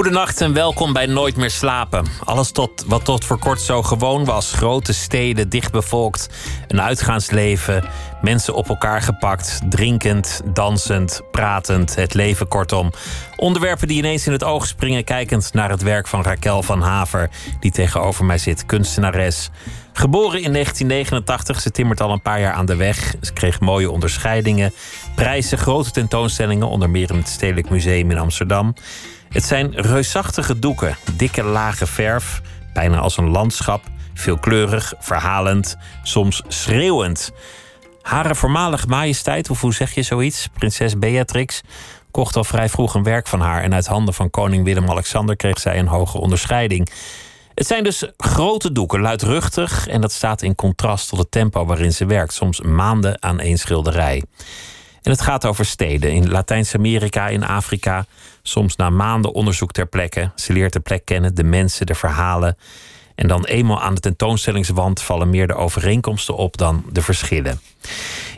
Goedenacht en welkom bij Nooit meer slapen. Alles tot, wat tot voor kort zo gewoon was. Grote steden, dichtbevolkt, een uitgaansleven, mensen op elkaar gepakt, drinkend, dansend, pratend, het leven kortom. Onderwerpen die ineens in het oog springen kijkend naar het werk van Raquel van Haver, die tegenover mij zit, kunstenares. Geboren in 1989, ze timmert al een paar jaar aan de weg. Ze kreeg mooie onderscheidingen, prijzen, grote tentoonstellingen, onder meer in het Stedelijk Museum in Amsterdam. Het zijn reusachtige doeken, dikke lage verf, bijna als een landschap, veelkleurig, verhalend, soms schreeuwend. Hare voormalige majesteit, hoe zeg je zoiets, prinses Beatrix, kocht al vrij vroeg een werk van haar. En uit handen van koning Willem-Alexander kreeg zij een hoge onderscheiding. Het zijn dus grote doeken, luidruchtig. En dat staat in contrast tot het tempo waarin ze werkt, soms maanden aan één schilderij. En het gaat over steden in Latijns-Amerika, in Afrika. Soms na maanden onderzoek ter plekke. Ze leert de plek kennen, de mensen, de verhalen. En dan eenmaal aan de tentoonstellingswand vallen meer de overeenkomsten op dan de verschillen.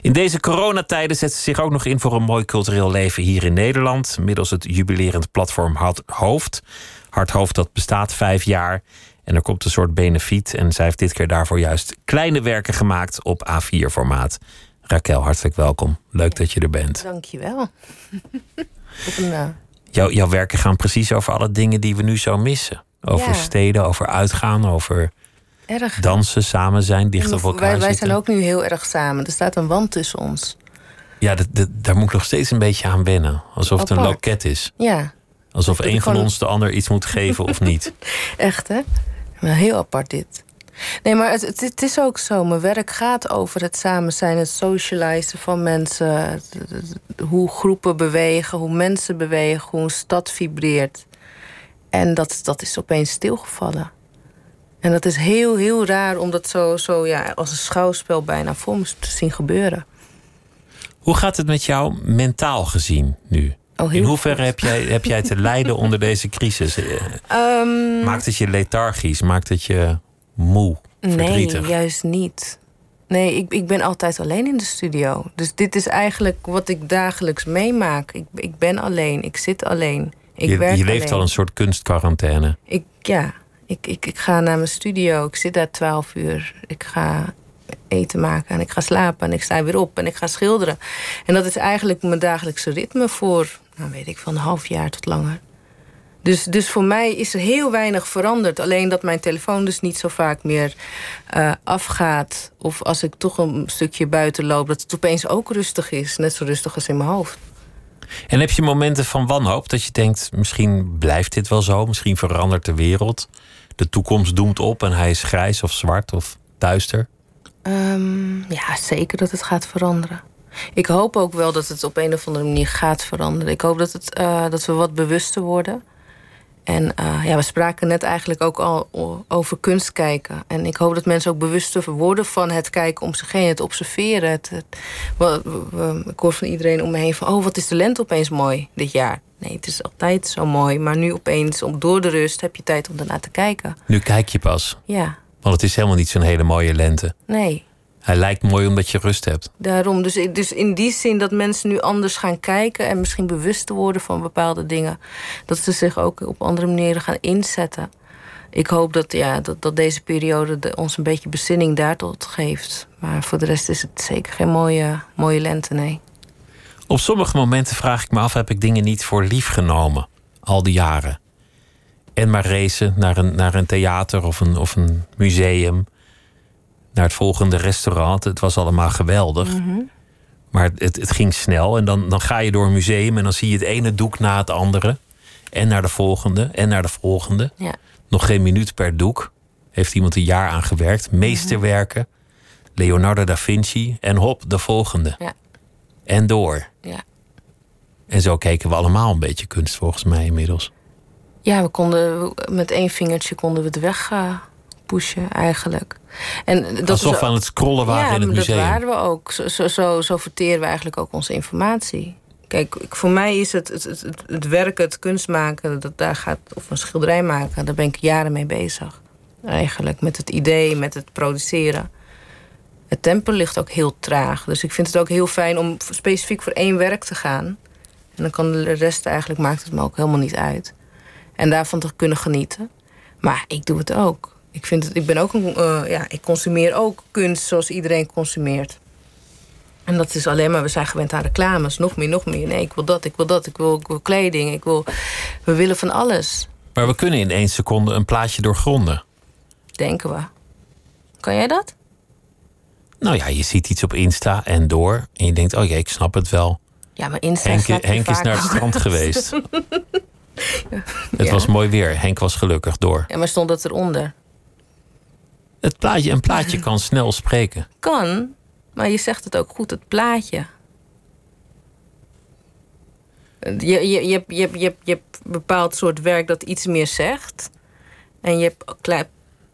In deze coronatijden zet ze zich ook nog in voor een mooi cultureel leven hier in Nederland. Middels het jubilerend platform Hart Hoofd. Hart Hoofd dat bestaat vijf jaar. En er komt een soort benefiet. En zij heeft dit keer daarvoor juist kleine werken gemaakt op A4-formaat. Raquel, hartelijk welkom. Leuk dat je er bent. Dankjewel. een, uh... Jouw, jouw werken gaan precies over alle dingen die we nu zo missen. Over Ja. steden, over uitgaan, over Erg. dansen, samen zijn, dicht op elkaar wij, wij zijn ook nu heel erg samen. Er staat een wand tussen ons. Ja, dat, dat- daar moet ik nog steeds een beetje aan wennen. Alsof het een loket is. Ja, Alsof een van ons de ander iets moet geven of niet. echt hè? Wel heel apart dit. Nee, maar het, is ook zo. Mijn werk gaat over het samen zijn, het socializen van mensen. Hoe groepen bewegen, hoe mensen bewegen, hoe een stad vibreert. En dat, dat is opeens stilgevallen. En dat is heel, heel raar om dat zo, zo ja, als een schouwspel bijna voor me te zien gebeuren. Hoe gaat het met jou mentaal gezien nu? Oh, In hoeverre goed. heb jij, heb jij te lijden onder deze crisis? Eh, Ehm, Maakt het je lethargisch? Maakt het je moe? Verdrietig? Nee, juist niet. Nee, ik, ik ben altijd alleen in de studio. Dus dit is eigenlijk wat ik dagelijks meemaak. Ik, ik ben alleen, ik zit alleen. Ik je, werk je leeft alleen. al een soort kunstquarantaine. Ik, ja, ik, ik, ik ga naar mijn studio. Ik zit daar twaalf uur. Ik ga eten maken en ik ga slapen en ik sta weer op en ik ga schilderen. En dat is eigenlijk mijn dagelijkse ritme voor, nou weet ik, van een half jaar tot langer. Dus, dus voor mij is er heel weinig veranderd. Alleen dat mijn telefoon dus niet zo vaak meer eh, afgaat. Of als ik toch een stukje buiten loop, dat het opeens ook rustig is. Net zo rustig als in mijn hoofd. En heb je momenten van wanhoop dat je denkt: misschien blijft dit wel zo, misschien verandert de wereld, de toekomst doemt op en hij is grijs of zwart of duister? Ehm, ja, zeker dat het gaat veranderen. Ik hoop ook wel dat het op een of andere manier gaat veranderen. Ik hoop dat, het, eh, dat we wat bewuster worden. En eh, ja, we spraken net eigenlijk ook al over kunst kijken. En ik hoop dat mensen ook bewuster worden van het kijken om zich heen, het observeren. Het, het- we- we- ik hoor van iedereen om me heen van: oh, wat is de lente opeens mooi dit jaar? Nee, het is altijd zo mooi. Maar nu opeens, om, door de rust, heb je tijd om ernaar te kijken. Nu kijk je pas, Ja, want het is helemaal niet zo'n hele mooie lente. nee. Hij lijkt mooi omdat je rust hebt. Daarom, dus, dus in die zin dat mensen nu anders gaan kijken en misschien bewuster worden van bepaalde dingen, dat ze zich ook op andere manieren gaan inzetten. Ik hoop dat, ja, dat, dat deze periode de- ons een beetje bezinning daartot geeft. Maar voor de rest is het zeker geen mooie, mooie lente, nee. Op sommige momenten vraag ik me af: heb ik dingen niet voor lief genomen? Al die jaren. En maar racen naar een, naar een theater of een, of een museum. Naar het volgende restaurant. Het was allemaal geweldig. Maar het, het ging snel. En dan, dan ga je door een museum en dan zie je het ene doek na het andere. En naar de volgende en naar de volgende. Ja. Nog geen minuut per doek. Heeft iemand een jaar aan gewerkt. Meesterwerken. Leonardo da Vinci. En hop, de volgende. Ja. En door. Ja. En zo keken we allemaal een beetje kunst volgens mij inmiddels. Ja, we konden met één vingertje konden we het weg eh, pushen eigenlijk. En dat Alsof we aan het scrollen waren ja, in het museum. dat waren we ook. Zo, zo, zo, zo verteren we eigenlijk ook onze informatie. Kijk, voor mij is het, het, het, het werken, het kunst maken, dat daar gaat, of een schilderij maken, daar ben ik jaren mee bezig. Eigenlijk met het idee, met het produceren. Het tempo ligt ook heel traag. Dus ik vind het ook heel fijn om specifiek voor één werk te gaan. En dan kan de rest eigenlijk, maakt het me ook helemaal niet uit. En daarvan te kunnen genieten. Maar ik doe het ook. Ik, vind het, ik ben ook een, uh, ja, ik consumeer ook kunst zoals iedereen consumeert. En dat is alleen maar, we zijn gewend aan reclames. Nog meer, nog meer. Nee, ik wil dat, ik wil dat, ik wil, ik wil kleding. Ik wil, we willen van alles. Maar we kunnen in één seconde een plaatje doorgronden. Denken we. Kan jij dat? Nou ja, je ziet iets op Insta en door. En je denkt, oh ja, ik snap het wel. Ja, maar Insta Henk, Henk is naar het strand geweest. Het Ja. was mooi weer. Henk was gelukkig door. Ja, maar stond dat eronder? Het plaatje, een plaatje kan snel spreken. Kan, maar je zegt het ook goed, het plaatje. Je, je, je, hebt- je, je, je hebt een bepaald soort werk dat iets meer zegt. En je hebt klein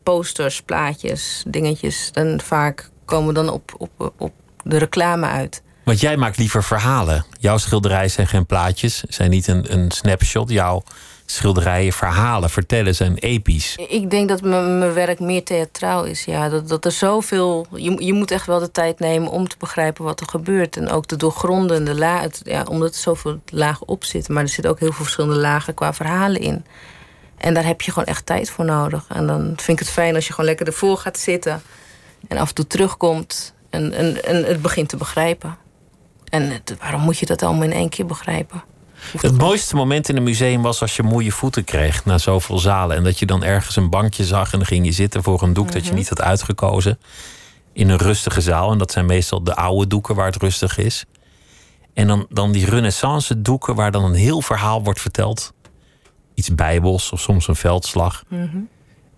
posters, plaatjes, dingetjes. En vaak komen dan op, op, op de reclame uit. Want jij maakt liever verhalen. Jouw schilderijen zijn geen plaatjes, zijn niet een, een snapshot. Jouw schilderijen, verhalen, vertellen zijn episch. Ik denk dat mijn werk meer theatraal is. Ja. Dat, dat er zoveel. Je, je moet echt wel de tijd nemen om te begrijpen wat er gebeurt. En ook de doorgrondende lagen. Ja, omdat er zoveel lagen op zitten. Maar er zitten ook heel veel verschillende lagen qua verhalen in. En daar heb je gewoon echt tijd voor nodig. En dan vind ik het fijn als je gewoon lekker ervoor gaat zitten. En af en toe terugkomt. En, en, het begint te begrijpen. En waarom moet je dat allemaal in één keer begrijpen? Het mooiste moment in een museum was als je moeie voeten kreeg na zoveel zalen. En dat je dan ergens een bankje zag en dan ging je zitten voor een doek dat je niet had uitgekozen. In een rustige zaal. En dat zijn meestal de oude doeken waar het rustig is. En dan, dan die renaissance doeken waar dan een heel verhaal wordt verteld. Iets bijbels of soms een veldslag.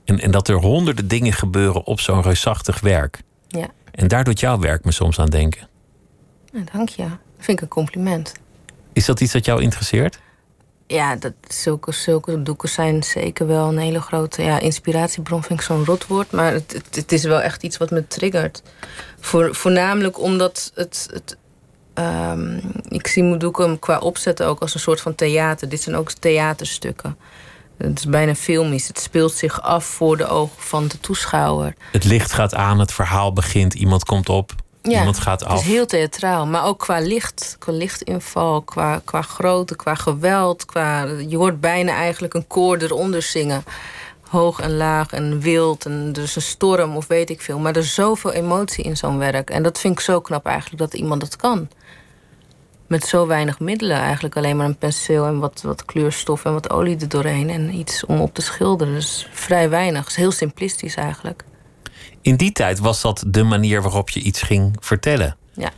En, en dat er honderden dingen gebeuren op zo'n reusachtig werk. Ja, En daar doet jouw werk me soms aan denken. nou, dank je. Dat vind ik een compliment. Is dat iets dat jou interesseert? Ja, dat, zulke, zulke doeken zijn zeker wel een hele grote ja, inspiratiebron. Vind ik zo'n rotwoord. Maar het, het, het is wel echt iets wat me triggert. Voor, voornamelijk omdat het. het ehm, ik zie mijn doeken qua opzetten ook als een soort van theater. Dit zijn ook theaterstukken. Het is bijna filmisch. Het speelt zich af voor de ogen van de toeschouwer. Het licht gaat aan, het verhaal begint, iemand komt op, iemand gaat Het af. is heel theatraal, maar ook qua licht, qua lichtinval, qua, qua grootte, qua geweld. Qua, je hoort bijna eigenlijk een koor eronder zingen. Hoog en laag en wild en dus een storm of weet ik veel. Maar er is zoveel emotie in zo'n werk. En dat vind ik zo knap eigenlijk dat iemand dat kan. Met zo weinig middelen. Eigenlijk alleen maar een penseel en wat, wat kleurstof en wat olie er doorheen. En iets om op te schilderen. Dus vrij weinig. Het is heel simplistisch eigenlijk. In die tijd was dat de manier waarop je iets ging vertellen. Ja.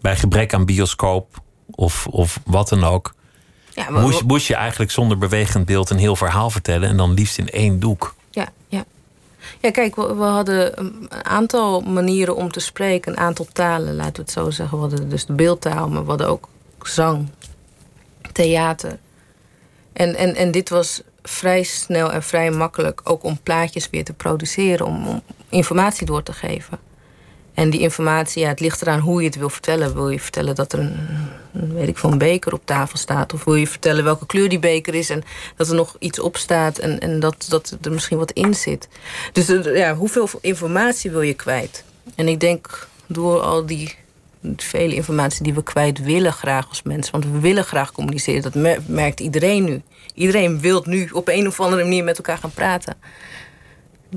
Bij gebrek aan bioscoop of, of wat dan ook, Ja, maar- moest, moest je eigenlijk zonder bewegend beeld een heel verhaal vertellen en dan liefst in één doek. Ja, ja. Ja, kijk, we, we hadden een aantal manieren om te spreken, een aantal talen, laten we het zo zeggen. We hadden dus de beeldtaal, maar we hadden ook zang, theater. En, en, en dit was vrij snel en vrij makkelijk ook om plaatjes weer te produceren, om, om informatie door te geven. En die informatie, ja, het ligt eraan hoe je het wil vertellen. Wil je vertellen dat er een, weet ik veel, een beker op tafel staat? Of wil je vertellen welke kleur die beker is en dat er nog iets op staat en, en dat, dat er misschien wat in zit? Dus eh, ja, hoeveel informatie wil je kwijt? En ik denk door al die vele informatie die we kwijt willen graag als mensen, want we willen graag communiceren, dat mer- merkt iedereen nu. Iedereen wil nu op een of andere manier met elkaar gaan praten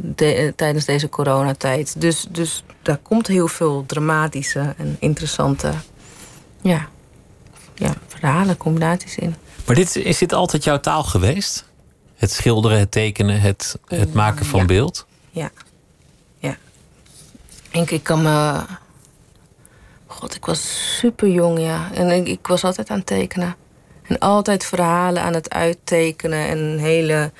de- tijdens deze coronatijd. Dus, dus daar komt heel veel dramatische en interessante ja, ja, verhalen, combinaties in. Maar dit, is dit altijd jouw taal geweest? Het schilderen, het tekenen, het, het maken van ja. beeld? Ja. Ja. Ik, ik kan me... God, ik was super jong, ja. En ik, ik was altijd aan het tekenen. En altijd verhalen aan het uittekenen. En hele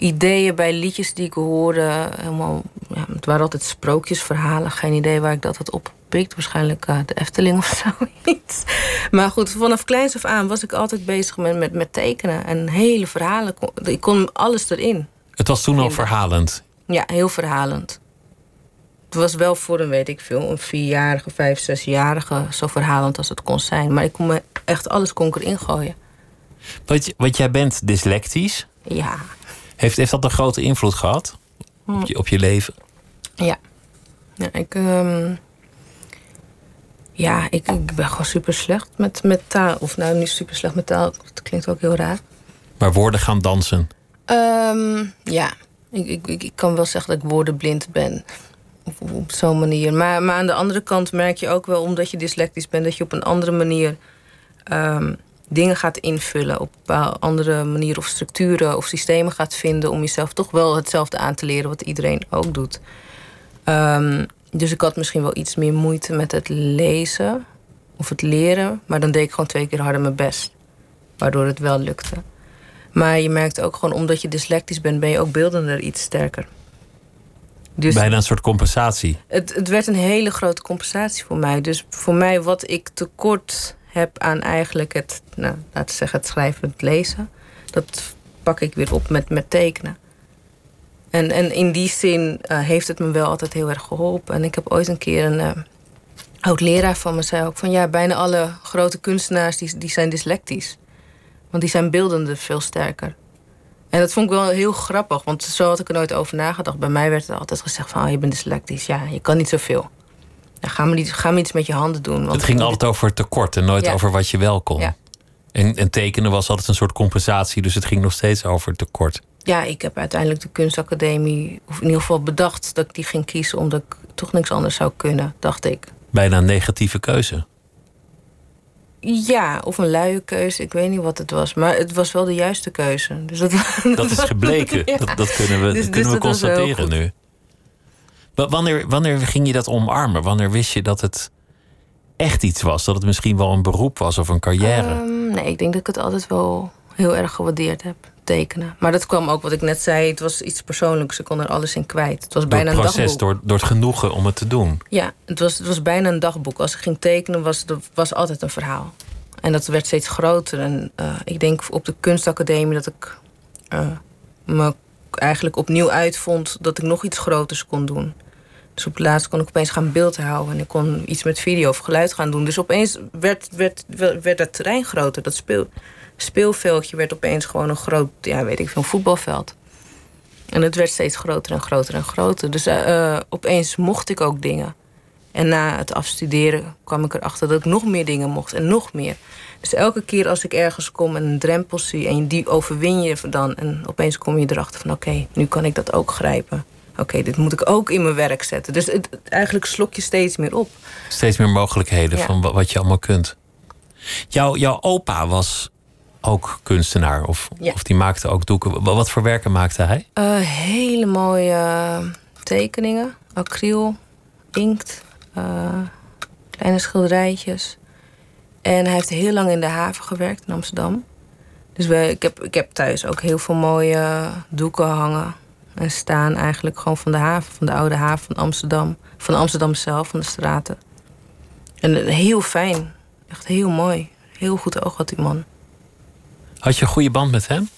ideeën bij liedjes die ik hoorde. Helemaal, ja, het waren altijd sprookjesverhalen. Geen idee waar ik dat had opgepikt. Waarschijnlijk eh, de Efteling of zoiets. Maar goed, vanaf kleins af aan was ik altijd bezig met, met, met tekenen. En hele verhalen. Ik kon alles erin. Het was toen al verhalend. Ja, heel verhalend. Het was wel voor een, weet ik veel, een vierjarige, vijf, zesjarige zo verhalend als het kon zijn. Maar ik kon me echt alles kon ik erin gooien. Want, want jij bent dyslectisch. Ja. Heeft, heeft dat een grote invloed gehad op, je, op je leven? Ja. ja ik, ehm, ja, ik, ik ben gewoon super slecht met, met taal. Of nou, niet super slecht met taal. Dat klinkt ook heel raar. Maar woorden gaan dansen. Ehm, ja, ik, ik, ik, ik kan wel zeggen dat ik woordenblind ben. Op, op, op zo'n manier. Maar, maar aan de andere kant merk je ook wel, omdat je dyslectisch bent, dat je op een andere manier ehm, dingen gaat invullen. Op andere manier of structuren of systemen gaat vinden om jezelf toch wel hetzelfde aan te leren wat iedereen ook doet. Ehm, dus ik had misschien wel iets meer moeite met het lezen of het leren, maar dan deed ik gewoon twee keer harder mijn best. Waardoor het wel lukte. Maar je merkt ook gewoon, omdat je dyslectisch bent, ben je ook beeldender iets sterker. Dus Bijna een soort compensatie. het, het werd een hele grote compensatie voor mij. Dus voor mij, wat ik tekort heb aan eigenlijk het, nou, laten zeggen, het schrijven, het lezen, dat pak ik weer op met, met tekenen. En, en in die zin eh, heeft het me wel altijd heel erg geholpen. En ik heb ooit een keer een eh, oud leraar van me zei ook van ja, bijna alle grote kunstenaars die, die zijn dyslectisch. Want die zijn beeldende veel sterker. En dat vond ik wel heel grappig, want zo had ik er nooit over nagedacht. Bij mij werd er altijd gezegd van, oh, je bent dyslectisch. Ja, je kan niet zoveel. Ga, maar ga maar iets met je handen doen. Want Het ging altijd over tekort en nooit Ja. over wat je wel kon. Ja. En, en tekenen was altijd een soort compensatie, dus het ging nog steeds over tekort. Ja, ik heb uiteindelijk de kunstacademie... of in ieder geval bedacht dat ik die ging kiezen... omdat ik toch niks anders zou kunnen, dacht ik. Bijna een negatieve keuze. Ja, of een luie keuze, ik weet niet wat het was. Maar het was wel de juiste keuze. Dus dat, Dat is gebleken. Ja. dat, dat kunnen we, Dus- dus kunnen we constateren nu. Wa- Wanneer, wanneer ging je dat omarmen? Wanneer wist je dat het echt iets was? Dat het misschien wel een beroep was of een carrière? Ehm, nee, ik denk dat ik het altijd wel heel erg gewaardeerd heb, tekenen. Maar dat kwam ook wat ik net zei, het was iets persoonlijks. Ik kon er alles in kwijt. Het was door bijna het een dagboek. door, door het genoegen om het te doen. Ja, het was, het was bijna een dagboek. Als ik ging tekenen, was het was altijd een verhaal. En dat werd steeds groter. En eh, ik denk op de kunstacademie dat ik eh, me eigenlijk opnieuw uitvond dat ik nog iets groters kon doen. Dus op laatst kon ik opeens gaan beeldhouden. En ik kon iets met video of geluid gaan doen. Dus opeens werd, werd, werd, dat terrein groter. Dat speel, speelveldje werd opeens gewoon een groot, ja, weet ik veel, voetbalveld. En het werd steeds groter en groter en groter. Dus eh, eh, opeens mocht ik ook dingen. En na het afstuderen kwam ik erachter dat ik nog meer dingen mocht en nog meer. Dus elke keer als ik ergens kom en een drempel zie en die overwin je dan. En opeens kom je erachter van oké, nu kan ik dat ook grijpen. Oké, dit moet ik ook in mijn werk zetten. Dus het, eigenlijk slok je steeds meer op. Steeds meer mogelijkheden Ja. van wa- wat je allemaal kunt. Jouw, jouw opa was ook kunstenaar, of, Ja. of die maakte ook doeken. Wa- Wat voor werken maakte hij? Eh, hele mooie tekeningen. Acryl, inkt, eh, kleine schilderijtjes. En hij heeft heel lang in de haven gewerkt in Amsterdam. Dus we, ik, heb, ik heb thuis ook heel veel mooie doeken hangen. En staan eigenlijk gewoon van de haven, van de oude haven van Amsterdam. Van Amsterdam zelf, van de straten. En eh, heel fijn. Echt heel mooi. Heel goed oog had die man. Had je een goede band met hem?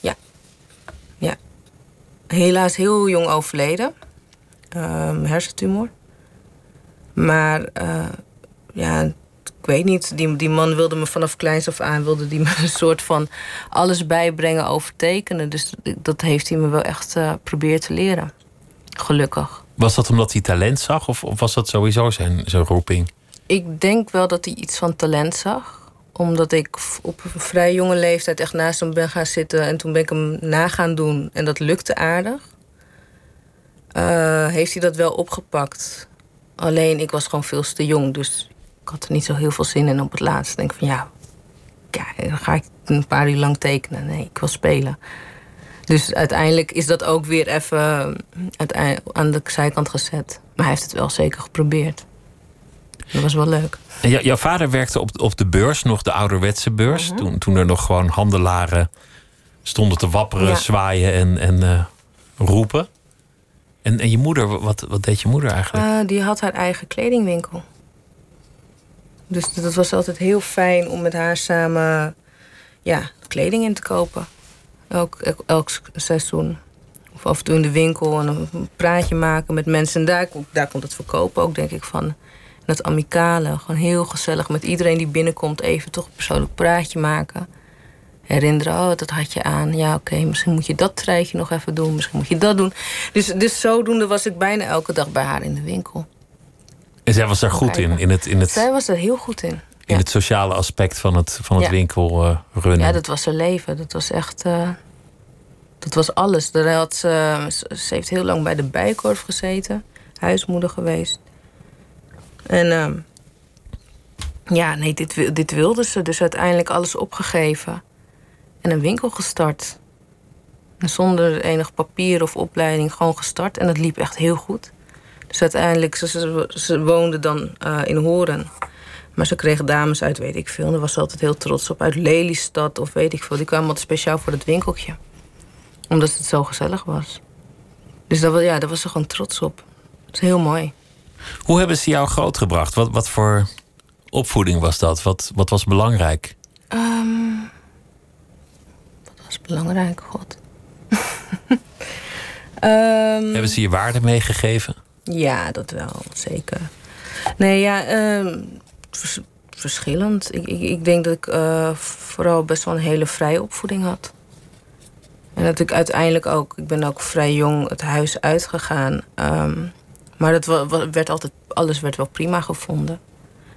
helaas heel jong overleden. Ehm, hersentumor. Maar eh, ja, ik weet niet. Die, die man wilde me vanaf kleins af aan... wilde die me een soort van alles bijbrengen over tekenen. Dus dat heeft hij me wel echt proberen te leren. Gelukkig. Was dat omdat hij talent zag, of, of was dat sowieso zijn, zijn roeping? Ik denk wel dat hij iets van talent zag omdat ik op een vrij jonge leeftijd echt naast hem ben gaan zitten. En toen ben ik hem na gaan doen. En dat lukte aardig. Eh, heeft hij dat wel opgepakt. Alleen ik was gewoon veel te jong. Dus had er niet zo heel veel zin in op het laatst. Ik denk van ja, ja, dan ga ik een paar uur lang tekenen. Nee, ik wil spelen. Dus uiteindelijk is dat ook weer even uitei- aan de zijkant gezet. Maar hij heeft het wel zeker geprobeerd. Dat was wel leuk. En jou- jouw vader werkte op, op de beurs, nog de ouderwetse beurs. Mhm. toen, toen er nog gewoon handelaren stonden te wapperen, Ja. zwaaien en, en eh, roepen. En, en je moeder, wat, wat deed je moeder eigenlijk? Eh, die had haar eigen kledingwinkel. Dus dat was altijd heel fijn om met haar samen ja, kleding in te kopen. Elk, elk, seizoen. Of af en toe in de winkel en een praatje maken met mensen. En daar, daar komt het verkopen ook, denk ik, van. En amicale, gewoon heel gezellig met iedereen die binnenkomt, even toch een persoonlijk praatje maken. Herinneren, oh, dat had je aan. Ja, oké, misschien moet je dat treitje nog even doen, misschien moet je dat doen. Dus, dus zodoende was ik bijna elke dag bij haar in de winkel. En zij was daar goed in, in het, in het, Zij was er heel goed in. in het sociale aspect van het, van het Ja. winkel eh. Ja, dat was haar leven. Dat was echt. eh, dat was alles. Daar had ze, ze heeft heel lang bij de bijkorf gezeten, huismoeder geweest. En ehm, ja, nee, dit, dit wilde ze. Dus uiteindelijk alles opgegeven en een winkel gestart. En zonder enig papier of opleiding gewoon gestart. En dat liep echt heel goed. Dus uiteindelijk, ze, ze, ze woonde dan eh, in Horen. Maar ze kregen dames uit, weet ik veel. En daar was ze altijd heel trots op. Uit Lelystad of weet ik veel. Die kwamen altijd speciaal voor het winkeltje. Omdat het zo gezellig was. Dus dat, ja, daar was ze gewoon trots op. Dat is heel mooi. Hoe hebben ze jou grootgebracht? Wat, wat voor opvoeding was dat? Wat, wat was belangrijk? Ehm, wat was belangrijk, god. Ehm, Hebben ze je waarde meegegeven? Ja, dat wel, zeker. Nee, ja, ehm, vers- verschillend. Ik, ik, ik denk dat ik eh, vooral best wel een hele vrije opvoeding had. En dat ik uiteindelijk ook, ik ben ook vrij jong het huis uitgegaan. ehm, maar dat werd altijd, alles werd wel prima gevonden.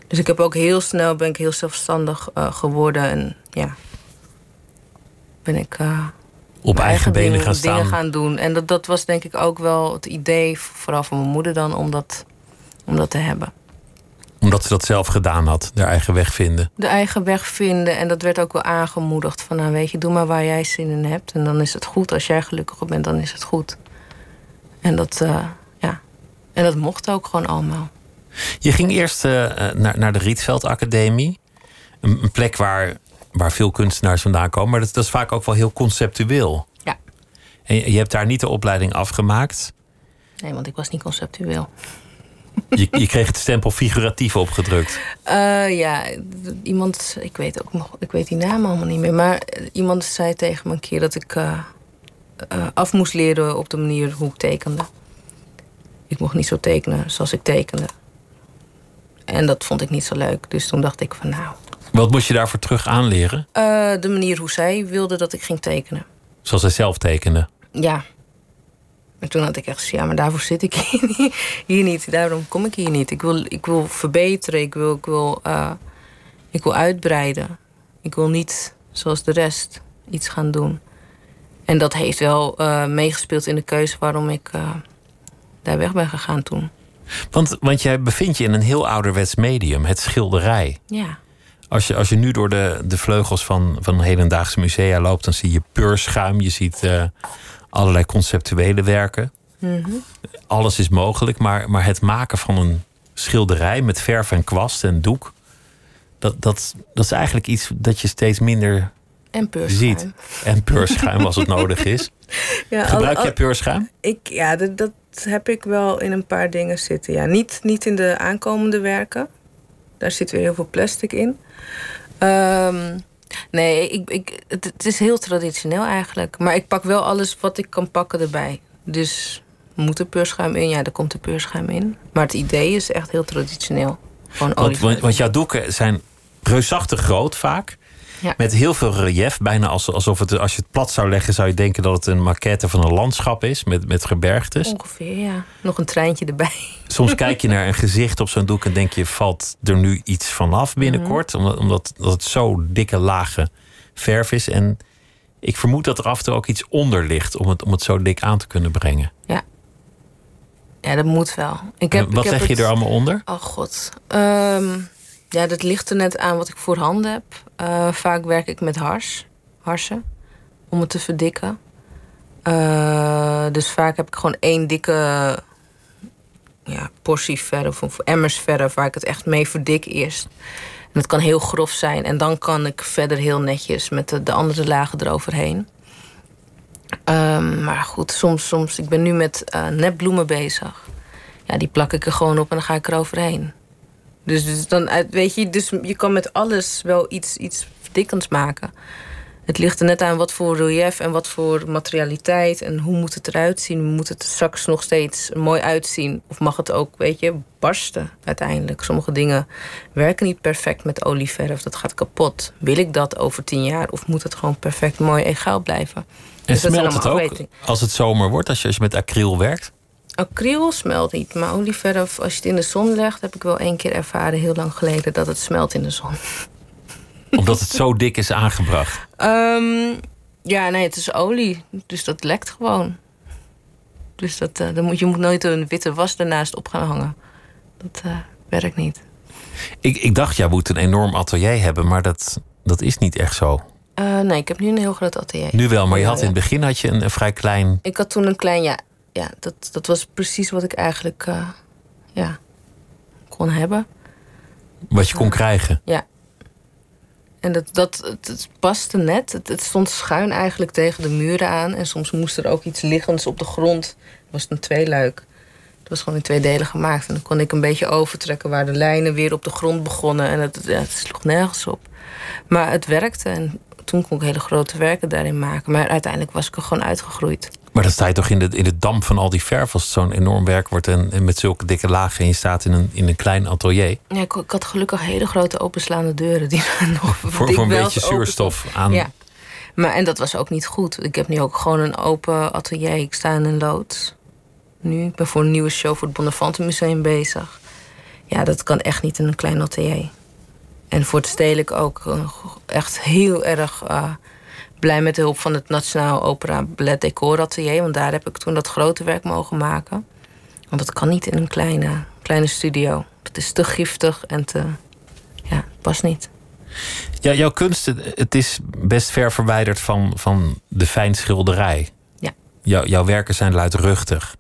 Dus ik heb ook heel snel, ben ik heel zelfstandig eh, geworden. En ja, ben ik... Op eigen benen dingen, gaan staan? dingen gaan doen. En dat, dat was denk ik ook wel het idee, vooral van mijn moeder dan, om dat, om dat te hebben. Omdat ze dat zelf gedaan had, haar eigen weg vinden. De eigen weg vinden. En dat werd ook wel aangemoedigd. Van nou weet je, doe maar waar jij zin in hebt. En dan is het goed. Als jij gelukkig bent, dan is het goed. En dat, eh, ja. En dat mocht ook gewoon allemaal. Je ging eerst eh, eh, naar, naar de Rietveld Academie. Een, een plek waar, waar veel kunstenaars vandaan komen. Maar dat, dat is vaak ook wel heel conceptueel. Ja. En je, je hebt daar niet de opleiding afgemaakt. Nee, want ik was niet conceptueel. Je, je kreeg het stempel figuratief opgedrukt. Eh, ja, iemand, ik weet ook nog, ik weet die naam allemaal niet meer. Maar iemand zei tegen me een keer dat ik eh, eh, af moest leren op de manier hoe ik tekende. Ik mocht niet zo tekenen zoals ik tekende. En dat vond ik niet zo leuk. Dus toen dacht ik van nou, Wat moest je daarvoor terug aanleren? eh, de manier hoe zij wilde dat ik ging tekenen. Zoals zij zelf tekende. Ja. En toen had ik echt gezegd, ja, maar daarvoor zit ik hier niet. Hier niet. Daarom kom ik hier niet. Ik wil, ik wil verbeteren. Ik wil, ik, wil, eh, ik wil uitbreiden. Ik wil niet, zoals de rest, iets gaan doen. En dat heeft wel eh, meegespeeld in de keuze waarom ik daar weg ben gegaan toen. Want, want jij bevindt je in een heel ouderwets medium, het schilderij. Ja. Als je, als je nu door de, de vleugels van, van hedendaagse musea loopt, dan zie je peurschuim, je ziet eh, allerlei conceptuele werken. Mhm. Alles is mogelijk, maar, maar het maken van een schilderij met verf en kwast en doek, dat, dat, dat is eigenlijk iets dat je steeds minder En peurschuim. ziet. En peurschuim als het nodig is. Ja, Gebruik jij peurschuim? Ik, ja, dat, dat heb ik wel in een paar dingen zitten. Ja, niet, niet in de aankomende werken. Daar zit weer heel veel plastic in. Ehm, nee, ik, ik, het, het is heel traditioneel eigenlijk. Maar ik pak wel alles wat ik kan pakken erbij. Dus moet er peurschuim in? Ja, daar komt er peurschuim in. Maar het idee is echt heel traditioneel. Gewoon Want, want, want jouw doeken zijn reusachtig groot vaak. Ja. Met heel veel relief. Bijna als, alsof het, als je het plat zou leggen, zou je denken dat het een maquette van een landschap is. Met, met gebergtes. Ongeveer, ja. Nog een treintje erbij. Soms kijk je naar een gezicht op zo'n doek en denk je, valt er nu iets vanaf binnenkort? Mhm. Omdat, omdat dat het zo dikke lage verf is. En ik vermoed dat er af en toe ook iets onder ligt om het, om het zo dik aan te kunnen brengen. Ja, dat moet wel. Ik heb, wat ik heb leg je het- er allemaal onder? Oh god. Ehm, ja, dat ligt er net aan wat ik voor handen heb. Eh, vaak werk ik met hars, harsen, om het te verdikken. Eh, dus vaak heb ik gewoon één dikke ja, portie verf of emmers verf waar ik het echt mee verdik eerst. En dat kan heel grof zijn. En dan kan ik verder heel netjes met de, de andere lagen eroverheen. Ehm, maar goed, soms, soms, ik ben nu met eh, nepbloemen bezig. Ja, die plak ik er gewoon op en dan ga ik eroverheen. Dus, dus dan, uit- weet je, dus je kan met alles wel iets, iets verdikkends maken. Het ligt er net aan wat voor relief en wat voor materialiteit en hoe moet het eruit zien. Moet het straks nog steeds mooi uitzien? Of mag het ook, weet je, barsten uiteindelijk? Sommige dingen werken niet perfect met olieverf, dat gaat kapot. Wil ik dat over tien jaar of moet het gewoon perfect mooi egaal blijven? En Dus smelt het ook als het zomer wordt, als je, als je met acryl werkt? Acryl smelt niet, maar olieverf, als je het in de zon legt, heb ik wel één keer ervaren, heel lang geleden, dat het smelt in de zon. Omdat het zo dik is aangebracht. Ehm, ja, nee, het is olie, dus dat lekt gewoon. Dus dat, eh, dan moet, je moet nooit een witte was ernaast op gaan hangen. Dat eh, werkt niet. Ik, ik dacht, jij moet een enorm atelier hebben, maar dat, dat is niet echt zo. Eh, nee, ik heb nu een heel groot atelier. Nu wel, maar je had in het begin had je een, een vrij klein. Ik had toen een klein, ja, ja dat, dat was precies wat ik eigenlijk eh, ja, kon hebben. wat je kon krijgen. Ja. En dat, dat, het, het paste net. Het, het stond schuin eigenlijk tegen de muren aan. En soms moest er ook iets liggends op de grond. Het was een tweeluik. Het was gewoon in twee delen gemaakt. En dan kon ik een beetje overtrekken waar de lijnen weer op de grond begonnen. En het, ja, het sloeg nergens op. Maar het werkte. En toen kon ik hele grote werken daarin maken. Maar uiteindelijk was ik er gewoon uitgegroeid. Maar dan sta je toch in de, in de damp van al die verf als het zo'n enorm werk wordt en, en met zulke dikke lagen en je staat in een, in een klein atelier. Ja, ik, ik had gelukkig hele grote openslaande deuren. Die nog Voor, voor een beetje zuurstof aan. Ja. Maar, en dat was ook niet goed. Ik heb nu ook gewoon een open atelier. Ik sta in een loods. Nu, ik ben voor een nieuwe show voor het Bonnefante Museum bezig. Ja, dat kan echt niet in een klein atelier. En voor het stedelijk ook eh, echt heel erg eh, blij met de hulp van het Nationaal Opera Ballet Decor Atelier. Want daar heb ik toen dat grote werk mogen maken. Want dat kan niet in een kleine, kleine studio. Dat is te giftig en te... Ja, het past niet. Ja, jouw kunst, het- is best ver verwijderd van, van de fijnschilderij. Ja. Jou, jouw werken zijn luidruchtig.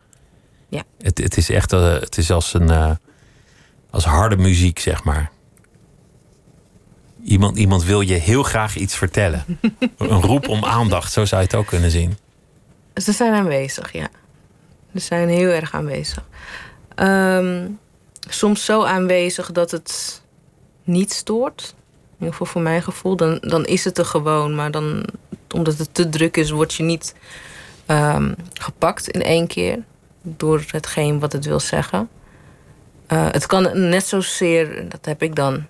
Ja. Het, het is echt eh, het is als, een, eh, als harde muziek, zeg maar. Iemand, iemand wil je heel graag iets vertellen. een roep om aandacht, zo zou je het ook kunnen zien. Ze zijn aanwezig, ja. Ze zijn heel erg aanwezig. Ehm, soms zo aanwezig dat het niet stoort. In ieder geval voor mijn gevoel. Dan, dan is het er gewoon. Maar dan, omdat het te druk is, word je niet ehm, gepakt in één keer. Door hetgeen wat het wil zeggen. Eh, het kan net zozeer, dat heb ik dan,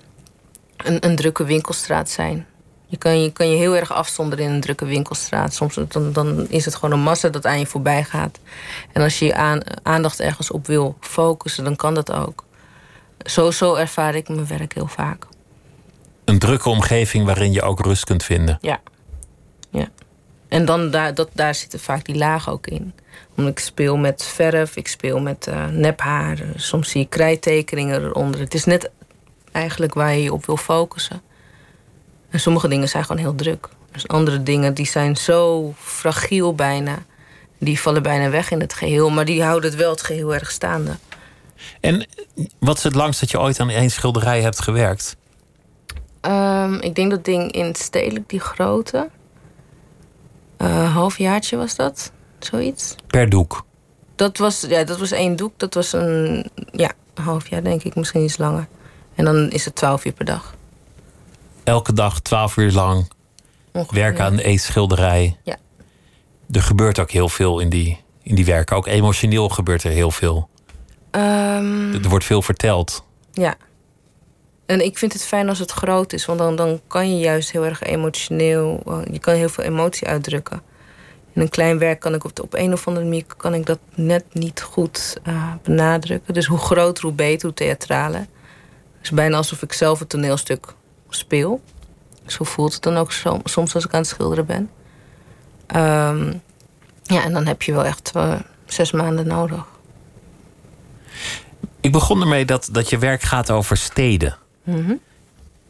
een, een drukke winkelstraat zijn. Je kan, je kan je heel erg afzonderen in een drukke winkelstraat. Soms dan, dan is het gewoon een massa dat aan je voorbij gaat. En als je je aan, aandacht ergens op wil focussen, dan kan dat ook. Zo, zo ervaar ik mijn werk heel vaak. Een drukke omgeving waarin je ook rust kunt vinden. Ja. ja. En dan daar, dat, daar zitten vaak die lagen ook in. Omdat ik speel met verf, ik speel met eh, nephaar. Soms zie je krijttekeningen eronder. Het is net eigenlijk waar je je op wil focussen. En sommige dingen zijn gewoon heel druk. Dus andere dingen die zijn zo fragiel bijna. Die vallen bijna weg in het geheel. Maar die houden het wel het geheel erg staande. En wat is het langst dat je ooit aan één schilderij hebt gewerkt? Ehm, ik denk dat ding in stedelijk, die grote. eh halfjaartje was dat, zoiets. Per doek. Dat was, ja, dat was één doek. Dat was een ja, een half jaar, denk ik, misschien iets langer. En dan is het twaalf uur per dag. Elke dag twaalf uur lang Ongeveer. werken aan één schilderij. Ja. Er gebeurt ook heel veel in die, in die werken. Ook emotioneel gebeurt er heel veel. Ehm, Er wordt veel verteld. ja. En ik vind het fijn als het groot is, want dan, dan kan je juist heel erg emotioneel, eh, je kan heel veel emotie uitdrukken. In een klein werk kan ik op, de, op een of andere manier kan ik dat net niet goed eh, benadrukken. Dus hoe groter, hoe beter, hoe theatraler. Is bijna alsof ik zelf het toneelstuk speel. Zo voelt het dan ook som- soms als ik aan het schilderen ben. Ehm, ja, en dan heb je wel echt eh, zes maanden nodig. Ik begon ermee dat, dat je werk gaat over steden. Mhm.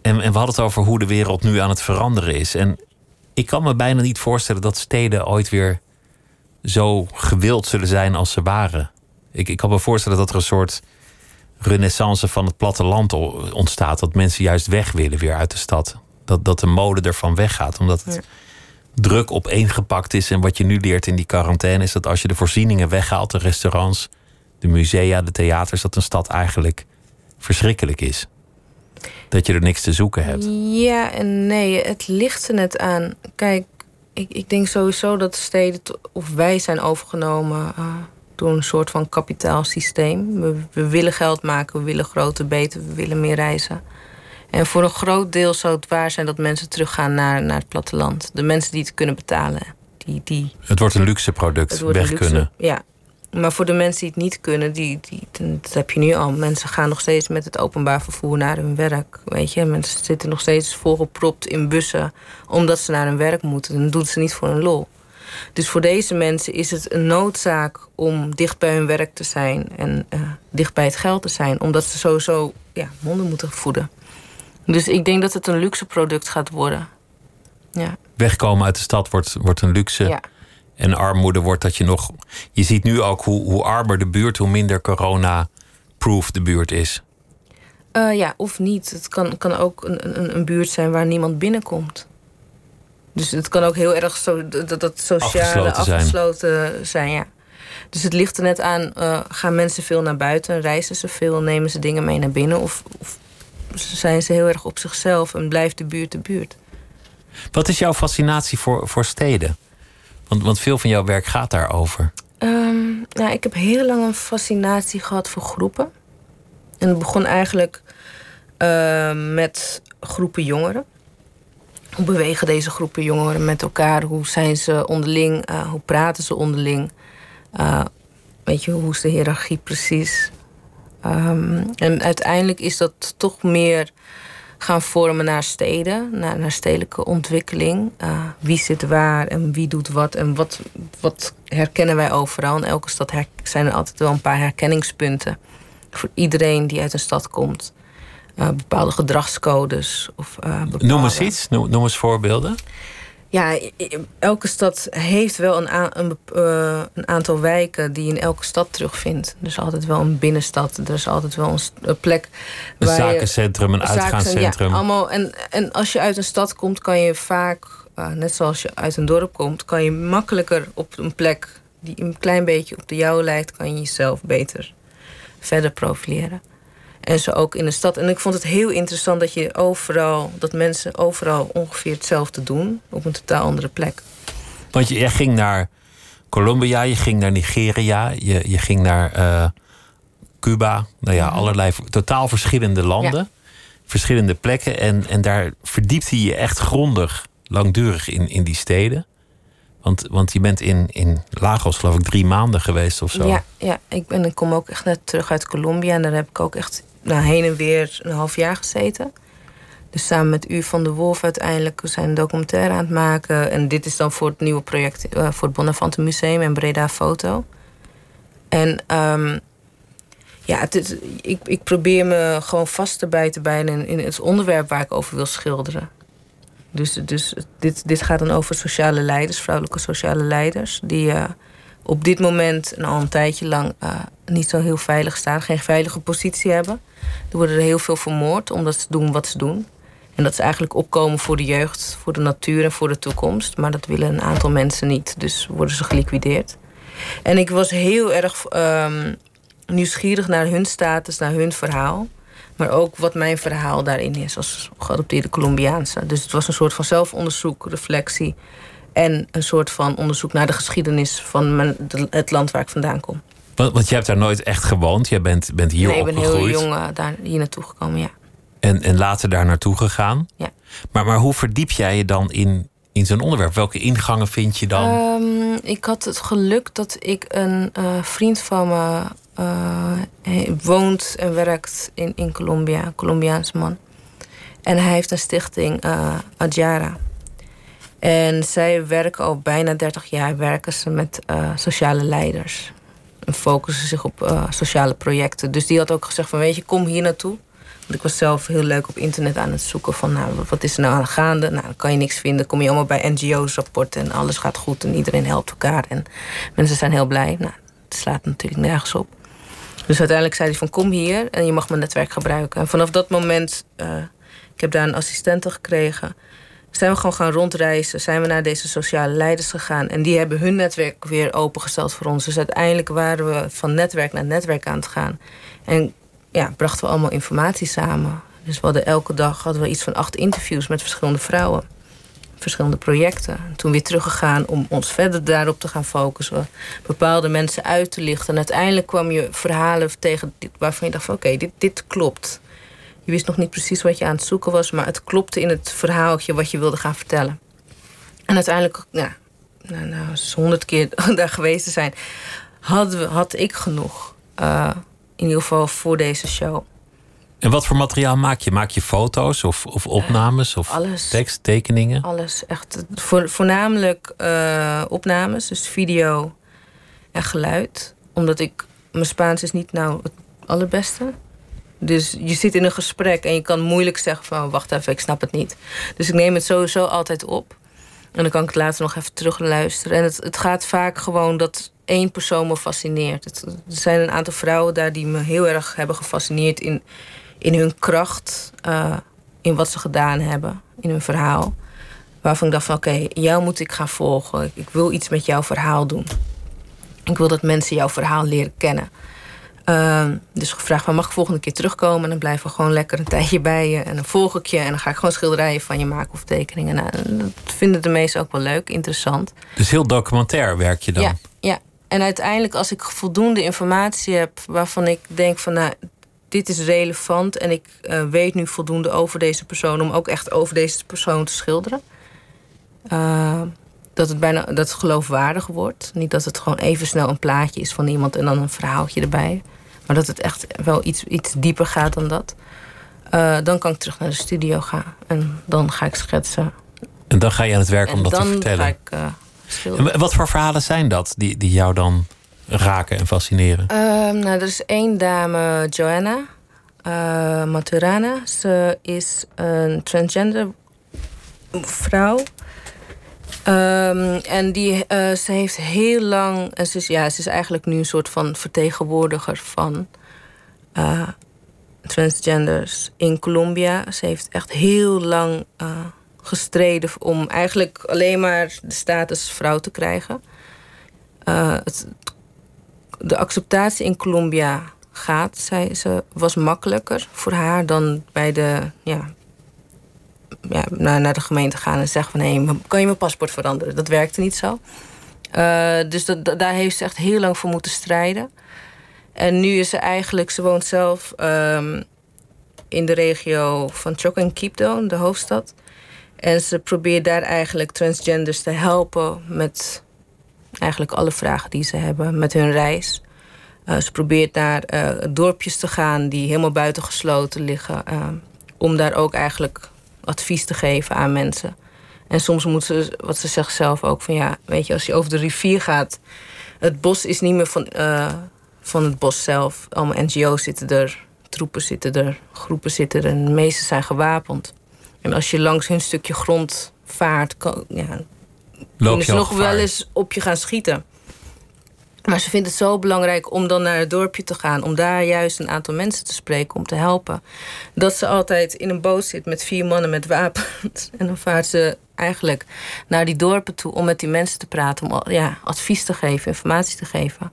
En, en we hadden het over hoe de wereld nu aan het veranderen is. En ik kan me bijna niet voorstellen dat steden ooit weer zo gewild zullen zijn als ze waren. Ik, ik kan me voorstellen dat er een soort renaissance van het platteland ontstaat. Dat mensen juist weg willen weer uit de stad. Dat, dat de mode ervan weggaat. Omdat het Ja. druk opeengepakt is. En wat je nu leert in die quarantaine is dat als je de voorzieningen weghaalt, de restaurants, de musea, de theaters, dat een stad eigenlijk verschrikkelijk is. Dat je er niks te zoeken hebt. Ja en nee, het ligt er net aan. Kijk, ik, ik denk sowieso dat de steden, of wij zijn overgenomen uh, door een soort van kapitaalsysteem. We, we willen geld maken, we willen groter, beter, we willen meer reizen. En voor een groot deel zou het waar zijn dat mensen teruggaan naar, naar het platteland. De mensen die het kunnen betalen. Die, die, het wordt een luxe product, weg kunnen. Ja, maar voor de mensen die het niet kunnen, die, die, dat heb je nu al. Mensen gaan nog steeds met het openbaar vervoer naar hun werk. Weet je, mensen zitten nog steeds volgepropt in bussen omdat ze naar hun werk moeten. En dat doen ze niet voor een lol. Dus voor deze mensen is het een noodzaak om dicht bij hun werk te zijn en uh, dicht bij het geld te zijn, omdat ze sowieso ja, monden moeten voeden. Dus ik denk dat het een luxe product gaat worden. Ja. Wegkomen uit de stad wordt, wordt een luxe. Ja. En armoede wordt dat je nog. Je ziet nu ook hoe, hoe armer de buurt, hoe minder corona-proof de buurt is. Uh, ja, of niet. Het kan, kan ook een, een, een buurt zijn waar niemand binnenkomt. Dus het kan ook heel erg zo, dat, dat sociale afgesloten, afgesloten zijn. ja. Dus het ligt er net aan, uh, gaan mensen veel naar buiten, reizen ze veel, nemen ze dingen mee naar binnen, of, of zijn ze heel erg op zichzelf en blijft de buurt de buurt. Wat is jouw fascinatie voor, voor steden? Want, want veel van jouw werk gaat daarover. Um, nou, ik heb heel lang een fascinatie gehad voor groepen. En het begon eigenlijk uh, met groepen jongeren. Hoe bewegen deze groepen jongeren met elkaar? Hoe zijn ze onderling? Uh, hoe praten ze onderling? Uh, weet je, hoe is de hiërarchie precies? Um, en uiteindelijk is dat toch meer gaan vormen naar steden, naar, naar stedelijke ontwikkeling. Uh, wie zit waar en wie doet wat en wat, wat herkennen wij overal. In elke stad zijn er altijd wel een paar herkenningspunten voor iedereen die uit een stad komt. Uh, bepaalde gedragscodes. Of, uh, bepaalde... Noem eens iets, noem, noem eens voorbeelden ja, elke stad heeft wel een, een, uh, een, aantal wijken die je in elke stad terugvindt. Er is altijd wel een binnenstad, er is altijd wel een, plek. Een zakencentrum, een uitgaanscentrum. Ja, allemaal. En, en als je uit een stad komt, kan je vaak, net zoals je uit een dorp komt, kan je makkelijker op een plek die een klein beetje op de jouwe lijkt, kan je jezelf beter verder profileren. En zo ook in de stad. En ik vond het heel interessant dat je overal, dat mensen overal ongeveer hetzelfde doen. Op een totaal andere plek. Want je, ging naar Colombia, je ging naar Nigeria, je, je ging naar uh, Cuba. Nou ja, allerlei totaal verschillende landen. Verschillende plekken. En, en daar verdiepte je echt grondig, langdurig in, in die steden. Want, want je bent in, in Lagos, geloof ik, drie maanden geweest of zo. Ja, ja ik, ben, ik kom ook echt net terug uit Colombia. En daar heb ik ook echt nou, heen en weer een half jaar gezeten. Dus samen met U van de Wolf uiteindelijk zijn een documentaire aan het maken. En dit is dan voor het nieuwe project uh, voor het Bonnafante Museum en Breda Foto. En um, ja, het ik, ik probeer me gewoon vast te bijten bij in, in het onderwerp waar ik over wil schilderen. Dus, dus dit, dit gaat dan over sociale leiders, vrouwelijke sociale leiders, die uh, op dit moment en al een tijdje lang uh, niet zo heel veilig staan, geen veilige positie hebben. Er worden er heel veel vermoord omdat ze doen wat ze doen. En dat ze eigenlijk opkomen voor de jeugd, voor de natuur en voor de toekomst. Maar dat willen een aantal mensen niet, dus worden ze geliquideerd. En ik was heel erg um, nieuwsgierig naar hun status, naar hun verhaal. Maar ook wat mijn verhaal daarin is als geadopteerde Colombiaanse. Dus het was een soort van zelfonderzoek, reflectie. En een soort van onderzoek naar de geschiedenis van mijn, het land waar ik vandaan kom. Want, want je hebt daar nooit echt gewoond. Je bent, bent hier nee, opgegroeid. ik ben heel jong uh, daar, hier naartoe gekomen, ja. En, en later daar naartoe gegaan. Ja. Maar, maar hoe verdiep jij je dan in, in zo'n onderwerp? Welke ingangen vind je dan? Um, ik had het geluk dat ik een uh, vriend van me uh, woont en werkt in, in Colombia, een Colombiaans man. En hij heeft een stichting, uh, Adjara. En zij werken al bijna 30 jaar werken ze met sociale leiders. En focussen zich op uh, sociale projecten. Dus die had ook gezegd van weet je, kom hier naartoe. Want ik was zelf heel leuk op internet aan het zoeken van nou, wat is er nou aan gaande? Nou, dan kan je niks vinden. Kom je allemaal bij NGO's rapporten en alles gaat goed en iedereen helpt elkaar. En mensen zijn heel blij. Nou, het slaat natuurlijk nergens op. Dus uiteindelijk zei hij van kom hier en je mag mijn netwerk gebruiken. En vanaf dat moment, uh, ik heb daar een assistente gekregen zijn we gewoon gaan rondreizen. Zijn we naar deze sociale leiders gegaan. En die hebben hun netwerk weer opengesteld voor ons. Dus uiteindelijk waren we van netwerk naar netwerk aan het gaan. En ja, brachten we allemaal informatie samen. Dus we hadden elke dag hadden we iets van acht interviews met verschillende vrouwen. Verschillende projecten. En toen weer teruggegaan om ons verder daarop te gaan focussen. Bepaalde mensen uit te lichten. En uiteindelijk kwam je verhalen tegen waarvan je dacht van oké, dit, dit klopt. Je wist nog niet precies wat je aan het zoeken was, maar het klopte in het verhaaltje wat je wilde gaan vertellen. En uiteindelijk, ja, nou, nou honderd keer daar geweest te zijn, hadden we, had ik genoeg. Uh, in ieder geval voor deze show. En wat voor materiaal maak je? Maak je foto's of, of opnames of alles, tekst, tekeningen? Alles, echt. Voor, voornamelijk uh, opnames, dus video en geluid. Omdat ik, mijn Spaans is niet nou het allerbeste. Dus je zit in een gesprek en je kan moeilijk zeggen van... wacht even, ik snap het niet. Dus ik neem het sowieso altijd op. En dan kan ik het later nog even terug luisteren. En het, het gaat vaak gewoon dat één persoon me fascineert. Er zijn een aantal vrouwen daar die me heel erg hebben gefascineerd... in, in hun kracht, uh, in wat ze gedaan hebben, in hun verhaal. Waarvan ik dacht van oké, jou moet ik gaan volgen. Ik wil iets met jouw verhaal doen. Ik wil dat mensen jouw verhaal leren kennen. Uh, dus gevraagd van mag ik volgende keer terugkomen? En dan blijven we gewoon lekker een tijdje bij je. En dan volg ik je en dan ga ik gewoon schilderijen van je maken of tekeningen. Nou, dat vinden de meesten ook wel leuk, interessant. Dus heel documentair werk je dan? Ja, ja. En uiteindelijk als ik voldoende informatie heb waarvan ik denk van nou, dit is relevant en ik uh, weet nu voldoende over deze persoon om ook echt over deze persoon te schilderen. Uh, dat het bijna dat het geloofwaardig wordt. Niet dat het gewoon even snel een plaatje is van iemand en dan een verhaaltje erbij. Maar dat het echt wel iets, iets dieper gaat dan dat. Uh, dan kan ik terug naar de studio gaan. En dan ga ik schetsen. En dan ga je aan het werk om dat te vertellen. Ik, uh, en wat voor verhalen zijn dat die, die jou dan raken en fascineren? Uh, nou, er is één dame, Joanna uh, Maturana. Ze is een transgender vrouw. Um, en die, uh, ze heeft heel lang. Ze is, ja, ze is eigenlijk nu een soort van vertegenwoordiger van uh, transgenders in Colombia. Ze heeft echt heel lang uh, gestreden om eigenlijk alleen maar de status vrouw te krijgen. Het, de acceptatie in Colombia gaat, zei ze, was makkelijker voor haar dan bij de ja, ja, naar, de gemeente gaan en zeggen van... hé, kan je mijn paspoort veranderen? Dat werkte niet zo. Uh, dus dat, daar heeft ze echt heel lang voor moeten strijden. En nu is ze eigenlijk... Ze woont zelf um, in de regio van Choquenquipto, de hoofdstad. En ze probeert daar eigenlijk transgenders te helpen... met eigenlijk alle vragen die ze hebben, met hun reis. Uh, ze probeert naar uh, dorpjes te gaan die helemaal buiten gesloten liggen... om daar ook eigenlijk advies te geven aan mensen. En soms moet ze, wat ze zegt zelf ook, van ja, weet je, als je over de rivier gaat, het bos is niet meer van, uh, van het bos zelf. Allemaal NGO's zitten er, troepen zitten er, groepen zitten er en de meeste zijn gewapend. En als je langs hun stukje grond vaart, kan, ja, kunnen ze nog wel eens op je gaan schieten. Maar ze vindt het zo belangrijk om dan naar het dorpje te gaan. Om daar juist een aantal mensen te spreken, om te helpen. Dat ze altijd in een boot zit met vier mannen met wapens. En dan vaart ze eigenlijk naar die dorpen toe om met die mensen te praten. Om ja, advies te geven, informatie te geven.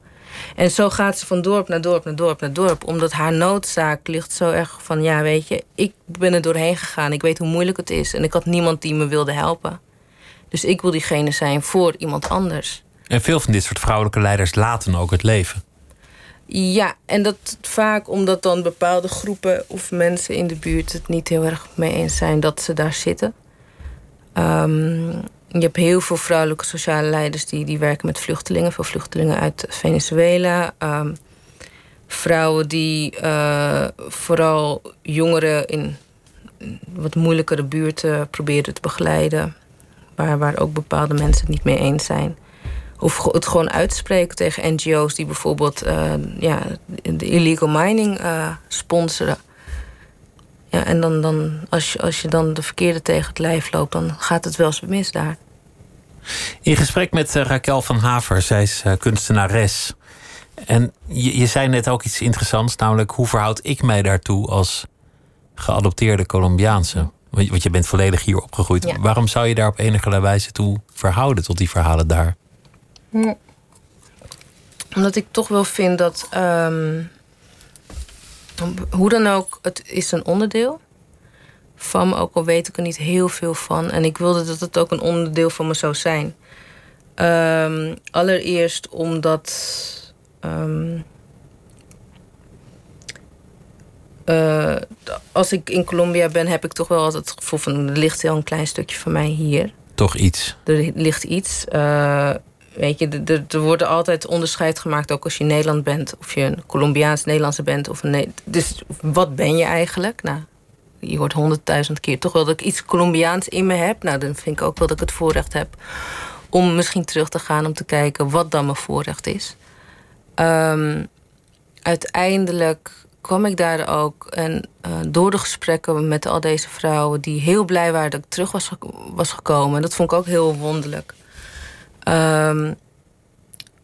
En zo gaat ze van dorp naar dorp naar dorp naar dorp. Omdat haar noodzaak ligt zo erg van... ja, weet je, ik ben er doorheen gegaan. Ik weet hoe moeilijk het is. En ik had niemand die me wilde helpen. Dus ik wil diegene zijn voor iemand anders. En veel van dit soort vrouwelijke leiders laten ook het leven. Ja, en dat vaak omdat dan bepaalde groepen of mensen in de buurt het niet heel erg mee eens zijn dat ze daar zitten. Um, je hebt heel veel vrouwelijke sociale leiders die, die werken met vluchtelingen, veel vluchtelingen uit Venezuela. Um, vrouwen die uh, vooral jongeren in wat moeilijkere buurten proberen te begeleiden. Waar, waar ook bepaalde mensen het niet mee eens zijn. Of het gewoon uitspreken tegen NGO's die bijvoorbeeld uh, ja, de illegal mining uh, sponsoren. Ja, en dan, dan, als, je, als je dan de verkeerde tegen het lijf loopt, dan gaat het wel eens mis daar. In gesprek met uh, Raquel van Haver, zij is kunstenares. En je, je zei net ook iets interessants, namelijk hoe verhoud ik mij daartoe als geadopteerde Colombiaanse? Want je bent volledig hier opgegroeid. Ja. Waarom zou je daar op enige wijze toe verhouden tot die verhalen daar? Hm. Omdat ik toch wel vind dat. Um, hoe dan ook, het is een onderdeel. van me, ook al weet ik er niet heel veel van. En ik wilde dat het ook een onderdeel van me zou zijn. Ehm, allereerst omdat. ehm, eh, als ik in Colombia ben, heb ik toch wel altijd het gevoel van er ligt heel een klein stukje van mij hier. Toch iets. Er ligt iets. eh, weet je, er- wordt altijd onderscheid gemaakt, ook als je Nederland bent, of je een Colombiaans-Nederlandse bent. Of een dus wat ben je eigenlijk? Nou, je hoort honderdduizend keer toch wel dat ik iets Colombiaans in me heb. Nou, dan vind ik ook wel dat ik het voorrecht heb om misschien terug te gaan om te kijken wat dan mijn voorrecht is. Ehm, uiteindelijk kwam ik daar ook en eh, door de gesprekken met al deze vrouwen die heel blij waren dat ik terug was, was gekomen. En dat vond ik ook heel wonderlijk. Ehm,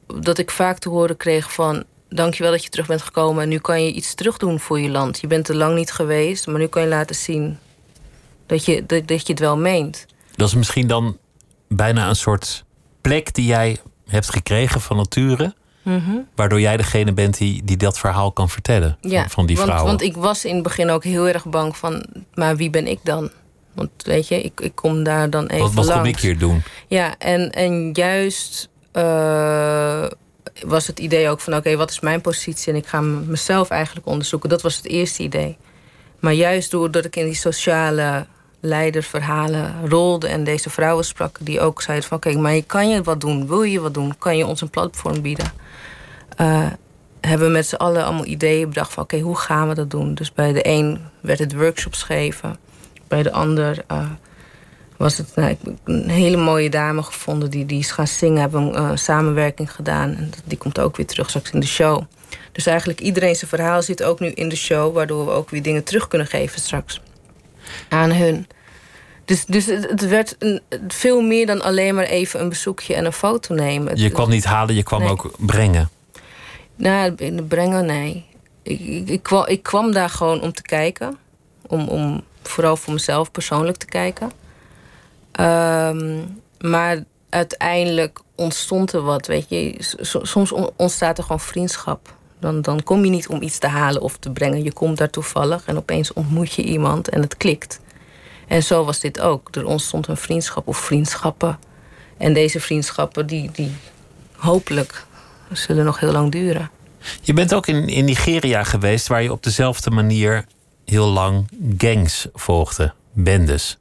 dat ik vaak te horen kreeg van dankjewel dat je terug bent gekomen en nu kan je iets terug doen voor je land. Je bent er lang niet geweest, maar nu kan je laten zien dat je, dat, dat je het wel meent. Dat is misschien dan bijna een soort plek die jij hebt gekregen van nature. Waardoor jij degene bent die, die dat verhaal kan vertellen. Ja, van, van die want, vrouwen. Want ik was in het begin ook heel erg bang van, maar wie ben ik dan? Want weet je, ik, ik kom daar dan even wat wat kom langs. ik hier doen? Ja, en, en juist eh, was het idee ook van... oké, wat is mijn positie? En ik ga mezelf eigenlijk onderzoeken. Dat was het eerste idee. Maar juist doordat ik in die sociale leiderverhalen rolde... en deze vrouwen sprak, die ook zeiden van... oké, maar kan je wat doen? Wil je wat doen? Kan je ons een platform bieden? Eh, hebben we met z'n allen allemaal ideeën bedacht van... oké, hoe gaan we dat doen? Dus bij de een werd het workshops geven. Bij de ander... eh, was het nou, ik een hele mooie dame gevonden die, die is gaan zingen, hebben een eh, samenwerking gedaan. En die komt ook weer terug straks in de show. Dus eigenlijk iedereen zijn verhaal zit ook nu in de show, waardoor we ook weer dingen terug kunnen geven straks aan hun. Dus, dus het, werd een, veel meer dan alleen maar even een bezoekje en een foto nemen. Je kwam niet halen, je kwam Nee. ook brengen. nou, brengen, nee. Ik, ik, ik, kwam, ik kwam daar gewoon om te kijken. Om, om vooral voor mezelf persoonlijk te kijken. Ehm, maar uiteindelijk ontstond er wat, weet je. Soms on- ontstaat er gewoon vriendschap. Dan, dan kom je niet om iets te halen of te brengen. Je komt daar toevallig en opeens ontmoet je iemand en het klikt. En zo was dit ook. Er ontstond een vriendschap of vriendschappen. En deze vriendschappen, die, die hopelijk zullen nog heel lang duren. Je bent ook in, in Nigeria geweest, waar je op dezelfde manier heel lang gangs volgde, bendes.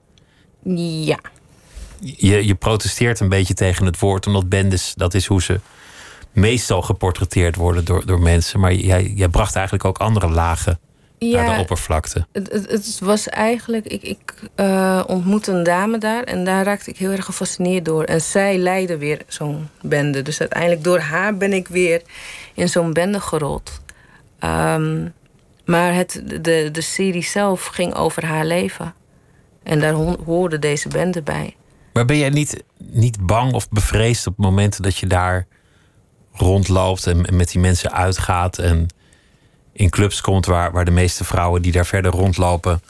Ja. Je, je protesteert een beetje tegen het woord, omdat bendes, dat is hoe ze meestal geportretteerd worden door, door mensen. Maar jij, jij bracht eigenlijk ook andere lagen naar de Ja, oppervlakte. het, het, het was eigenlijk... Ik, ik eh, ontmoette een dame daar en daar raakte ik heel erg gefascineerd door. En zij leidde weer zo'n bende. Dus uiteindelijk door haar ben ik weer in zo'n bende gerold. Ehm, maar het, de, de serie zelf ging over haar leven. En daar hoorde deze bende bij. Maar ben jij niet, niet bang of bevreesd op momenten dat je daar rondloopt en, met die mensen uitgaat en in clubs komt waar, waar de meeste vrouwen die daar verder rondlopen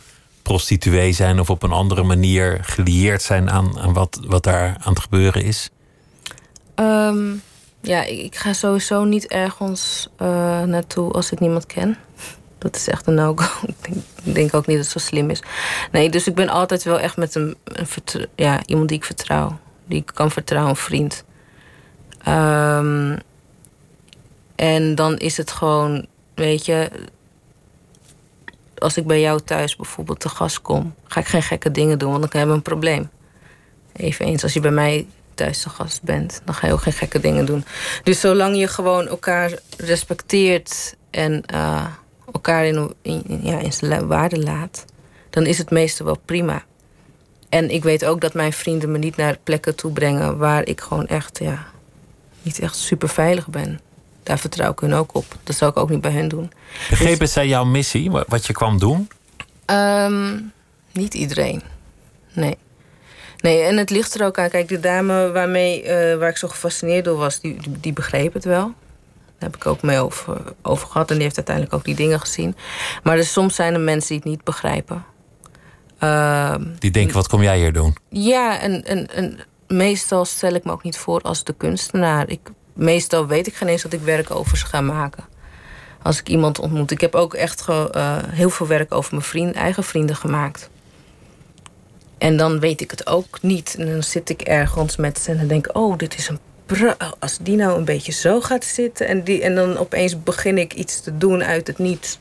prostituee zijn of op een andere manier gelieerd zijn aan, aan wat, wat daar aan het gebeuren is? Ehm, ja, ik, ik ga sowieso niet ergens eh, naartoe als ik niemand ken. Dat is echt een no-go. Ik denk, ook niet dat het zo slim is. Nee, dus ik ben altijd wel echt met een, een ja, iemand die ik vertrouw. Die ik kan vertrouwen, een vriend. Ehm, en dan is het gewoon, weet je... Als ik bij jou thuis bijvoorbeeld te gast kom... ga ik geen gekke dingen doen, want dan hebben we een probleem. Eveneens als je bij mij thuis te gast bent, dan ga je ook geen gekke dingen doen. Dus zolang je gewoon elkaar respecteert en eh, elkaar in, in, ja, in zijn waarde laat, dan is het meeste wel prima. En ik weet ook dat mijn vrienden me niet naar plekken toe brengen waar ik gewoon echt, ja, niet echt super veilig ben. Daar vertrouw ik hun ook op. Dat zou ik ook niet bij hun doen. Begrepen zij jouw missie, wa- wat je kwam doen? Ehm, niet iedereen. Nee. Nee, en het ligt er ook aan. Kijk, de dame waarmee, eh, waar ik zo gefascineerd door was, die, die begreep het wel. Daar heb ik ook mee over, over gehad. En die heeft uiteindelijk ook die dingen gezien. Maar er, soms zijn er mensen die het niet begrijpen. Ehm, Die denken, wat kom jij hier doen? ja, en, en, en meestal stel ik me ook niet voor als de kunstenaar. Ik, meestal weet ik geen eens dat ik werk over ze ga maken. Als ik iemand ontmoet. Ik heb ook echt ge- eh, heel veel werk over mijn vriend, eigen vrienden gemaakt. En dan weet ik het ook niet. En dan zit ik ergens met ze en dan denk ik... oh, dit is een als die nou een beetje zo gaat zitten... En, die, en dan opeens begin ik iets te doen uit het niets...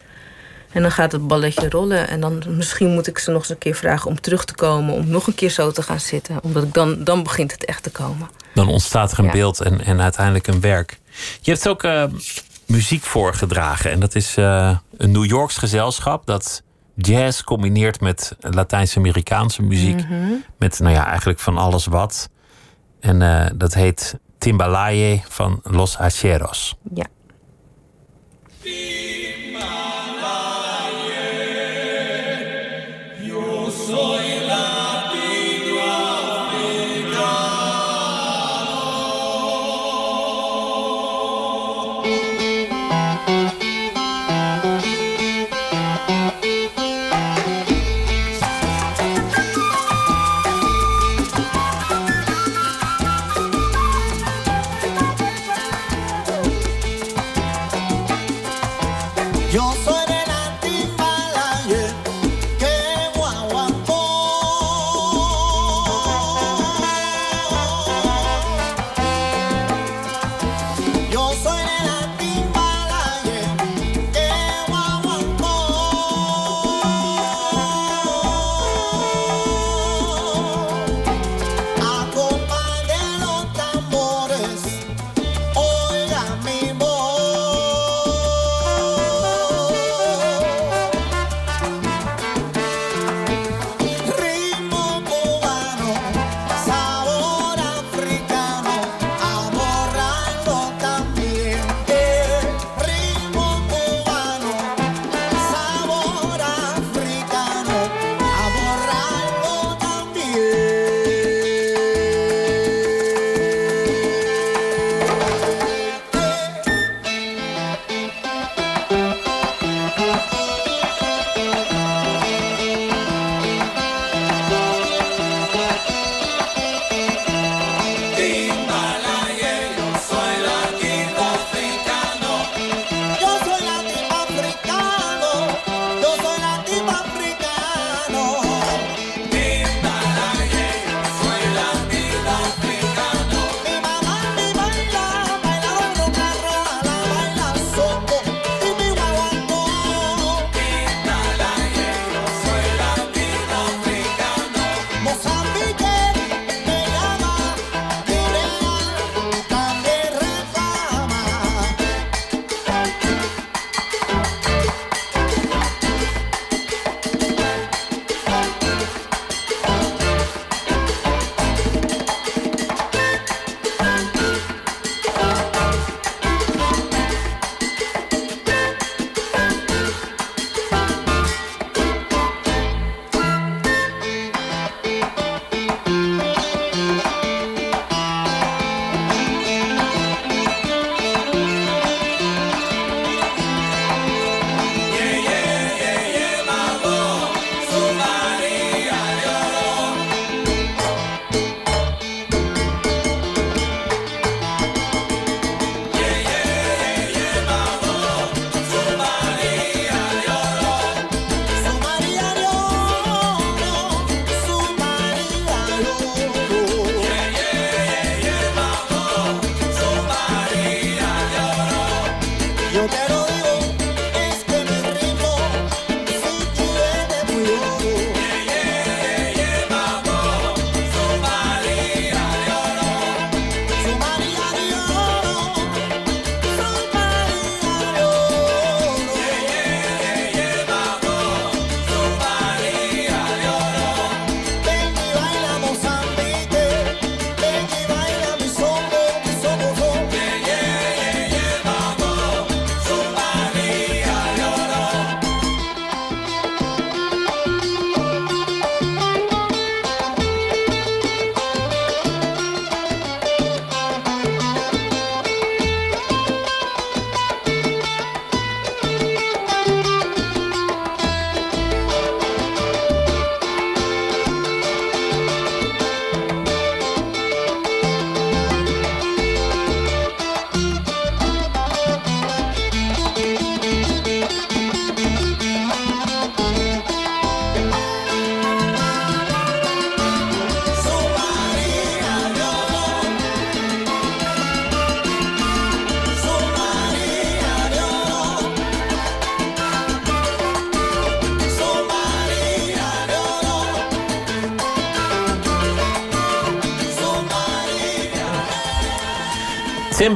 En dan gaat het balletje rollen. En dan misschien moet ik ze nog eens een keer vragen om terug te komen. Om nog een keer zo te gaan zitten. Omdat ik dan, dan begint het echt te komen. Dan ontstaat er een beeld en, en uiteindelijk een werk. Je hebt ook uh, muziek voorgedragen. En dat is uh, een New Yorks gezelschap dat jazz combineert met Latijns-Amerikaanse muziek. Mm -hmm. Met nou ja, eigenlijk van alles wat. En uh, dat heet Timbalaye van Los Hacheros. Ja.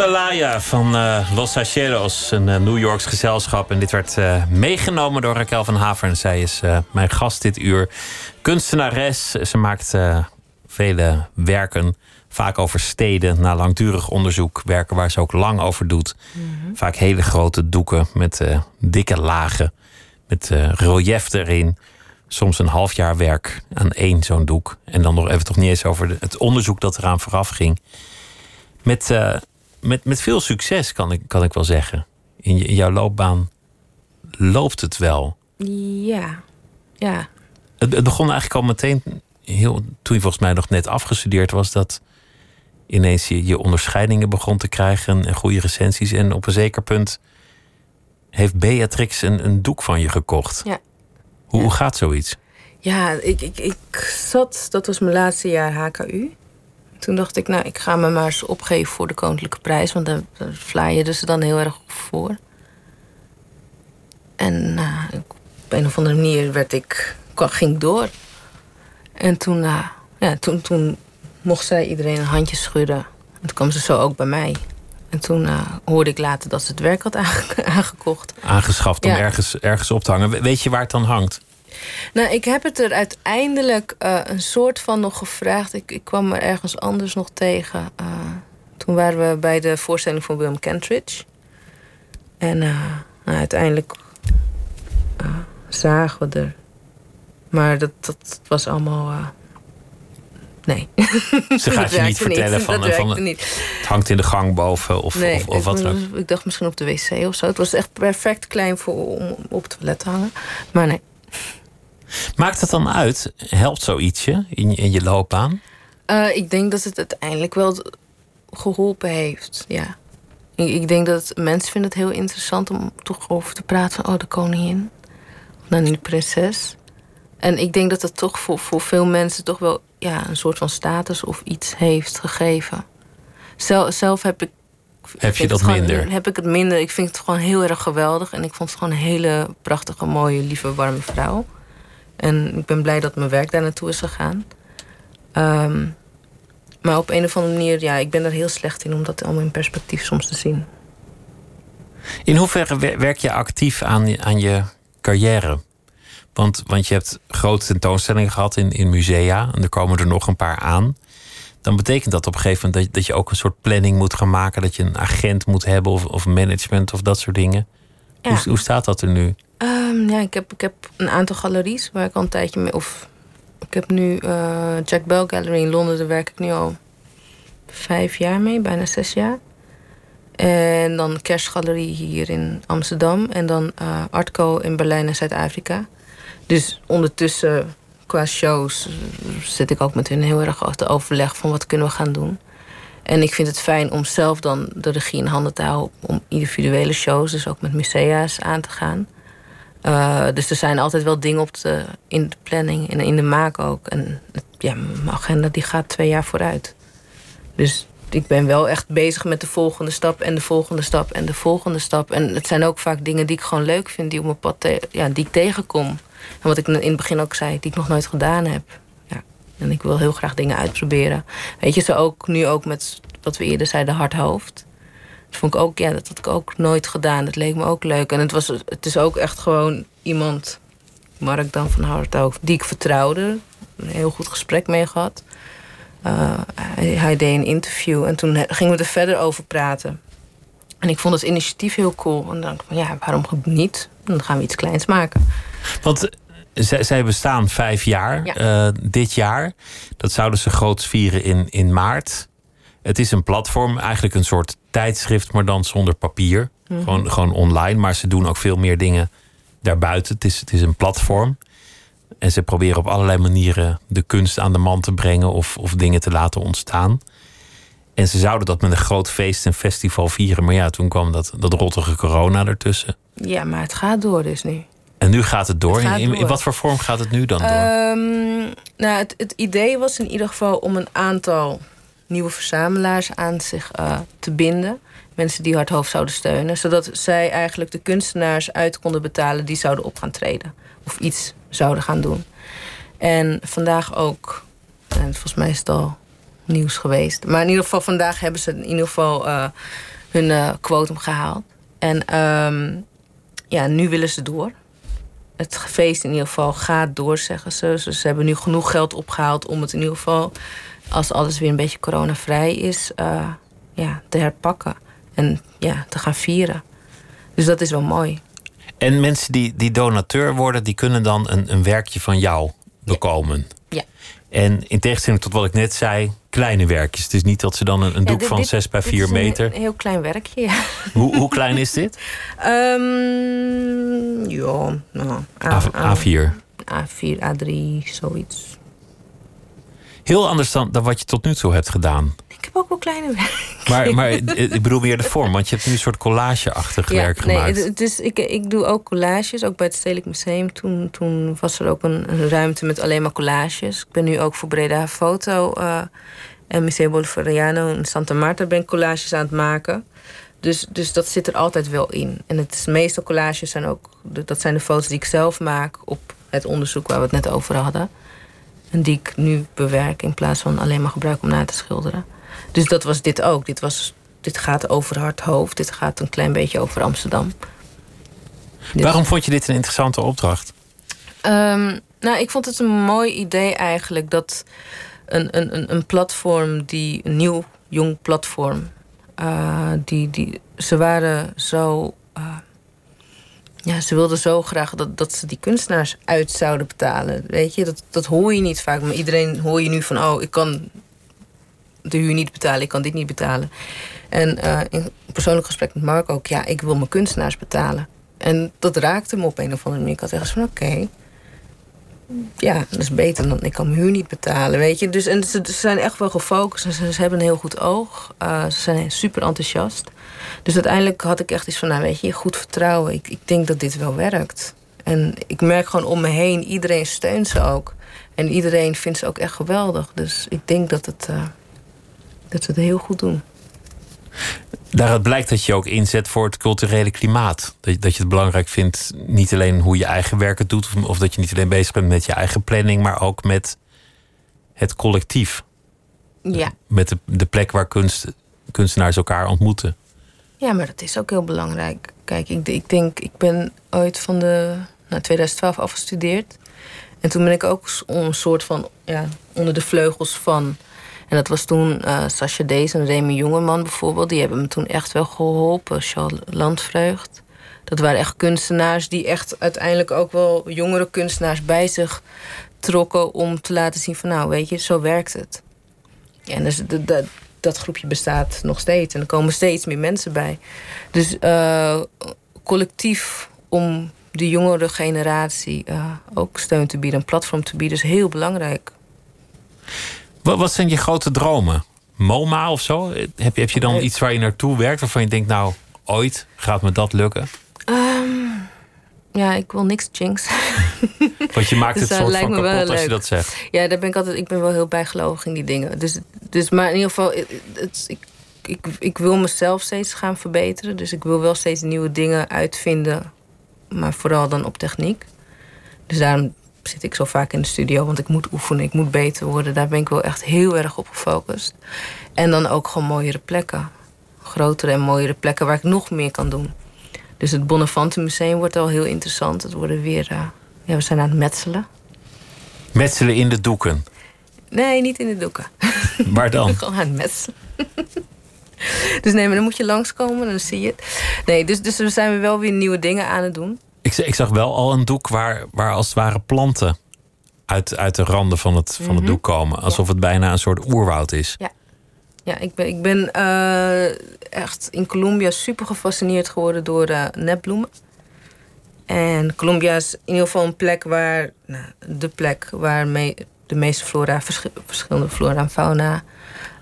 Timbalaya van uh, Los Angeles, een uh, New Yorks gezelschap. En dit werd uh, meegenomen door Raquel van Haveren. Zij is mijn gast dit uur. Kunstenares. Ze maakt vele werken, vaak over steden, na langdurig onderzoek. Werken waar ze ook lang over doet. Mm -hmm. Vaak hele grote doeken met dikke lagen, met relief erin. Soms een half jaar werk aan één zo'n doek. En dan nog even toch niet eens over de, het onderzoek dat eraan vooraf ging. Met met, met veel succes, kan ik, kan ik wel zeggen. In, je, in jouw loopbaan loopt het wel. Ja, ja. Het, het, begon eigenlijk al meteen, heel, toen je volgens mij nog net afgestudeerd was, dat ineens je, je onderscheidingen begon te krijgen en goede recensies. En op een zeker punt heeft Beatrix een, een doek van je gekocht. Ja. Hoe, ja. hoe gaat zoiets? Ja, ik, ik, ik zat, dat was mijn laatste jaar HKU. Toen dacht ik, nou, ik ga me maar eens opgeven voor de Koninklijke Prijs. Want daar, vlaaien ze dan heel erg voor. En uh, op een of andere manier werd ik, ging ik door. En toen, uh, ja, toen, toen mocht zij iedereen een handje schudden. En toen kwam ze zo ook bij mij. En toen uh, hoorde ik later dat ze het werk had aangekocht. Aangeschaft om ja. ergens, ergens op te hangen. Weet je waar het dan hangt? Nou, ik heb het er uiteindelijk uh, een soort van nog gevraagd. Ik, ik kwam er ergens anders nog tegen. Uh, toen waren we bij de voorstelling van Willem Kentridge. En uh, nou, uiteindelijk zagen we er. Maar dat, dat was allemaal. Nee. Ze gaat je niet vertellen niet. van, van het niet. hangt in de gang boven of, nee, of, of wat dan ook. Ik dacht misschien op de wc of zo. Het was echt perfect klein voor, om op het toilet te hangen. Maar nee. Maakt het dan uit? Helpt zoietsje in je, in je loopbaan? Uh, ik denk dat het uiteindelijk wel geholpen heeft, ja. Ik, ik, denk dat mensen vinden het heel interessant om toch over te praten van... oh, de koningin. Of nou, nu de prinses. En ik denk dat het toch voor, voor veel mensen toch wel ja, een soort van status of iets heeft gegeven. Zelf, zelf heb ik... Heb je dat gewoon, minder? Heb ik het minder. Ik vind het gewoon heel erg geweldig. En ik vond het gewoon een hele prachtige, mooie, lieve, warme vrouw. En ik ben blij dat mijn werk daar naartoe is gegaan. Um, maar op een of andere manier, ja, ik ben er heel slecht in om dat allemaal in perspectief soms te zien. In hoeverre werk je actief aan, aan je carrière? Want, want je hebt grote tentoonstellingen gehad in, in musea en er komen er nog een paar aan. Dan betekent dat op een gegeven moment dat, dat je ook een soort planning moet gaan maken, dat je een agent moet hebben of, of management of dat soort dingen. Ja. Hoe, hoe staat dat er nu? Um, ja, ik heb, ik heb een aantal galeries waar ik al een tijdje mee. Of ik heb nu uh, Jack Bell Gallery in Londen, daar werk ik nu al vijf jaar mee, bijna zes jaar. En dan Kerstgalerie hier in Amsterdam. En dan uh, Artco in Berlijn en Zuid-Afrika. Dus ondertussen, qua shows, zit ik ook met hun heel erg te overleg van wat kunnen we gaan doen. En ik vind het fijn om zelf dan de regie in handen te houden om individuele shows, dus ook met musea's aan te gaan. Uh, dus er zijn altijd wel dingen op de, in de planning en in de maak ook. En ja, mijn agenda die gaat twee jaar vooruit. Dus ik ben wel echt bezig met de volgende stap en de volgende stap en de volgende stap. En het zijn ook vaak dingen die ik gewoon leuk vind, die op mijn pad ja, die ik tegenkom. En wat ik in het begin ook zei, die ik nog nooit gedaan heb. Ja, en ik wil heel graag dingen uitproberen. Weet je, zo ook nu ook met wat we eerder zeiden, hard hoofd. Dat vond ik ook, ja, dat had ik ook nooit gedaan. Dat leek me ook leuk. En het, was, het is ook echt gewoon iemand, Mark dan van Harthoofd, die ik vertrouwde. Een heel goed gesprek mee gehad. Uh, hij, hij, deed een interview en toen gingen we er verder over praten. En ik vond het initiatief heel cool. En dan dacht ik van ja, waarom niet? Dan gaan we iets kleins maken. Want zij, zij bestaan vijf jaar ja. uh, dit jaar. Dat zouden ze groots vieren in, in maart. Het is een platform, eigenlijk een soort tijdschrift, maar dan zonder papier. Mm -hmm. gewoon, gewoon online. Maar ze doen ook veel meer dingen daarbuiten. Het is, het is een platform. En ze proberen op allerlei manieren de kunst aan de man te brengen of, of dingen te laten ontstaan. En ze zouden dat met een groot feest en festival vieren. Maar ja, toen kwam dat, dat rottige corona ertussen. Ja, maar het gaat door dus nu. En nu gaat het door. Het gaat in, in, wat voor vorm gaat het nu dan door? Um, nou, het, het, idee was in ieder geval om een aantal nieuwe verzamelaars aan zich uh, te binden. Mensen die Hardhoofd zouden steunen. Zodat zij eigenlijk de kunstenaars uit konden betalen die zouden op gaan treden. Of iets zouden gaan doen. En vandaag ook, en volgens mij is het al nieuws geweest. Maar in ieder geval vandaag hebben ze in ieder geval uh, hun uh, quotum gehaald. En ehm, ja, nu willen ze door. Het feest in ieder geval gaat door, zeggen ze. Dus ze hebben nu genoeg geld opgehaald om het in ieder geval, als alles weer een beetje coronavrij is, uh, ja, te herpakken. En ja, te gaan vieren. Dus dat is wel mooi. En mensen die, die donateur worden, die kunnen dan een, een werkje van jou bekomen. Ja. En in tegenstelling tot wat ik net zei, kleine werkjes. Het is niet dat ze dan een, een doek van 6 bij 4 meter. Een heel klein werkje, ja. Hoe, hoe klein is dit? Um, ja, nou, A, A, A4. A4, A3, zoiets. Heel anders dan, dan wat je tot nu toe hebt gedaan. Ik heb ook wel kleine werk. Maar, maar ik bedoel meer de vorm, want je hebt nu een soort collage-achtig ja, werk nee, gemaakt. Het, is, ik, ik doe ook collages, ook bij het Stedelijk Museum. Toen, toen was er ook een, ruimte met alleen maar collages. Ik ben nu ook voor Breda Foto uh, en Museo Bolivariano in Santa Marta ben ik collages aan het maken. Dus, dus dat zit er altijd wel in. En het meeste collages zijn ook, dat zijn de foto's die ik zelf maak op het onderzoek waar we het net over hadden. En die ik nu bewerk in plaats van alleen maar gebruik om na te schilderen. Dus dat was dit ook. Dit, was, dit gaat over hard hoofd. Dit gaat een klein beetje over Amsterdam. Waarom vond je dit een interessante opdracht? Um, nou, ik vond het een mooi idee eigenlijk dat een, een, een platform die een nieuw jong platform. Uh, die, die, ze waren zo. Uh, ja, ze wilden zo graag dat, dat ze die kunstenaars uit zouden betalen. Weet je, dat, dat hoor je niet vaak. Maar iedereen hoor je nu van: oh, ik kan de huur niet betalen, ik kan dit niet betalen. En uh, in persoonlijk gesprek met Mark ook, ja, ik wil mijn kunstenaars betalen. En dat raakte me op een of andere manier. Ik had echt van, oké, ja, dat is beter dan ik kan mijn huur niet betalen, weet je. Dus en ze, zijn echt wel gefocust en ze, hebben een heel goed oog. Uh, ze zijn super enthousiast. Dus uiteindelijk had ik echt iets van, nou weet je, goed vertrouwen. Ik, ik denk dat dit wel werkt. En ik merk gewoon om me heen, iedereen steunt ze ook. En iedereen vindt ze ook echt geweldig. Dus ik denk dat het... Uh, dat ze het heel goed doen. Daaruit blijkt dat je ook inzet voor het culturele klimaat. Dat, dat je het belangrijk vindt, niet alleen hoe je eigen werk het doet, of, of dat je niet alleen bezig bent met je eigen planning, maar ook met het collectief. Ja. Met de, de plek waar kunst, kunstenaars elkaar ontmoeten. Ja, maar dat is ook heel belangrijk. Kijk, ik, ik denk, ik ben ooit van de nou, 2012 afgestudeerd. En toen ben ik ook een soort van ja, onder de vleugels van en dat was toen uh, Sascha Dees en Remy Jongeman bijvoorbeeld. Die hebben me toen echt wel geholpen. Charles Landvreugd. Dat waren echt kunstenaars die echt uiteindelijk ook wel jongere kunstenaars bij zich trokken om te laten zien van nou weet je, zo werkt het. En dus dat, dat groepje bestaat nog steeds en er komen steeds meer mensen bij. Dus uh, collectief om de jongere generatie uh, ook steun te bieden, een platform te bieden, is heel belangrijk. Wat, wat zijn je grote dromen? MoMA of zo? Heb je, heb je dan iets waar je naartoe werkt waarvan je denkt, nou, ooit gaat me dat lukken? Um, ja, ik wil niks jinx. Want je maakt dus het soort van kapot als je dat zegt. Ja, daar ben ik altijd. Ik ben wel heel bijgelovig in die dingen. Dus, dus maar in ieder geval, het, ik, ik, ik wil mezelf steeds gaan verbeteren. Dus ik wil wel steeds nieuwe dingen uitvinden. Maar vooral dan op techniek. Dus daarom zit ik zo vaak in de studio, want ik moet oefenen, ik moet beter worden. Daar ben ik wel echt heel erg op gefocust. En dan ook gewoon mooiere plekken. Grotere en mooiere plekken waar ik nog meer kan doen. Dus het Bonnefante Museum wordt al heel interessant. Het worden weer, uh, ja, we zijn aan het metselen. Metselen in de doeken? Nee, niet in de doeken. Waar dan? Gewoon aan het metselen. dus nee, maar dan moet je langskomen en dan zie je het. Nee, dus, dus er zijn we wel weer nieuwe dingen aan het doen. Ik, ik zag wel al een doek waar, waar als het ware planten uit, uit de randen van het, van het doek komen. Alsof het bijna een soort oerwoud is. Ja, ja ik ben, ik ben uh, echt in Colombia super gefascineerd geworden door uh, nepbloemen. En Colombia is in ieder geval een plek waar, nou, de plek waar me, de meeste flora, verschillende flora en fauna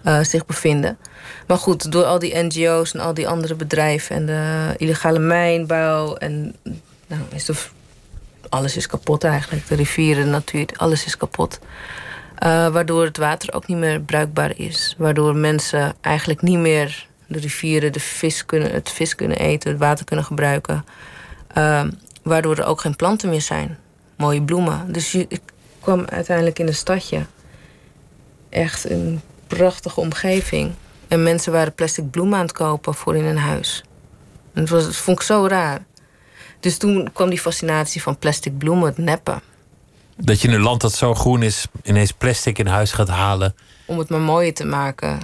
uh, zich bevinden. Maar goed, door al die NGO's en al die andere bedrijven en de illegale mijnbouw en nou, is alles is kapot eigenlijk. De rivieren, de natuur, alles is kapot. Uh, waardoor het water ook niet meer bruikbaar is. Waardoor mensen eigenlijk niet meer de rivieren, de vis kunnen, het vis kunnen eten, het water kunnen gebruiken. Uh, waardoor er ook geen planten meer zijn. Mooie bloemen. Dus ik kwam uiteindelijk in een stadje. Echt een prachtige omgeving. En mensen waren plastic bloemen aan het kopen voor in een huis. En dat, was, dat vond ik zo raar. Dus toen kwam die fascinatie van plastic bloemen, het neppen. Dat je in een land dat zo groen is, ineens plastic in huis gaat halen. Om het maar mooier te maken.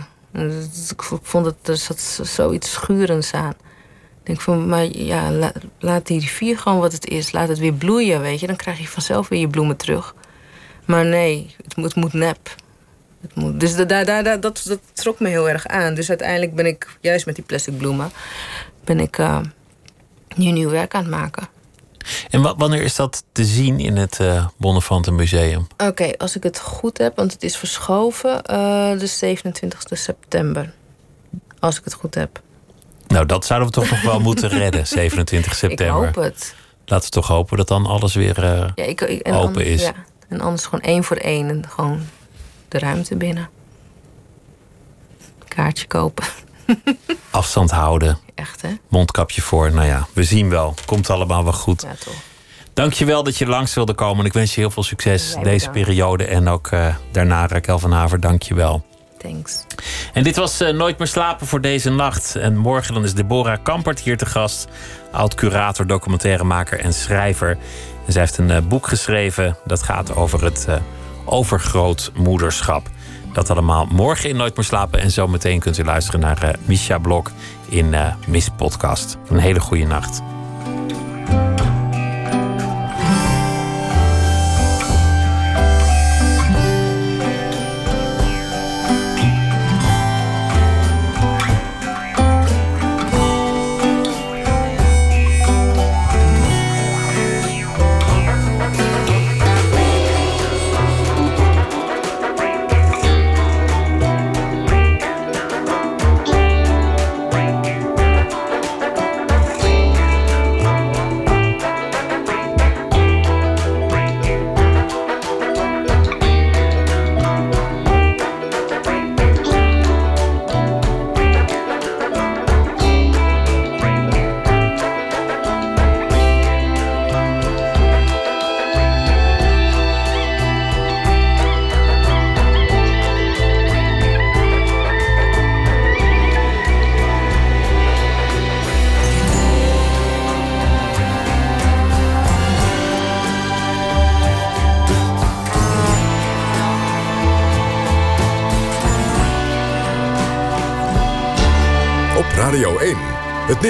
Ik vond dat er zat zoiets schurends aan. Ik denk van, maar ja, laat, die rivier gewoon wat het is. Laat het weer bloeien, weet je. Dan krijg je vanzelf weer je bloemen terug. Maar nee, het moet, het moet nep. Het moet, dus daar, daar, dat, dat trok me heel erg aan. Dus uiteindelijk ben ik, juist met die plastic bloemen... ben ik nu nieuw werk aan het maken. En wanneer is dat te zien in het uh, Bonnefanten Museum? Oké, als ik het goed heb, want het is verschoven... Uh, de 27 september. Als ik het goed heb. Nou, dat zouden we toch nog wel moeten redden, 27 september. Ik hoop het. Laten we toch hopen dat dan alles weer uh, ja, ik, ik, open anders, is. Ja. En anders gewoon één voor één en gewoon de ruimte binnen. Kaartje kopen. Afstand houden. Echt, hè? Mondkapje voor. Nou ja, we zien wel. Komt allemaal wel goed. Ja, toch. Dankjewel dat je langs wilde komen. Ik wens je heel veel succes deze periode. En ook uh, daarna, Raquel van Haver, dankjewel. Thanks. En dit was uh, Nooit meer slapen voor deze nacht. En morgen dan is Deborah Kampert hier te gast. Oud-curator, documentairemaker en schrijver. En zij heeft een uh, boek geschreven dat gaat over het overgrootmoederschap. Dat allemaal morgen in Nooit meer slapen. En zo meteen kunt u luisteren naar Misha Blok in Miss Podcast. Een hele goede nacht.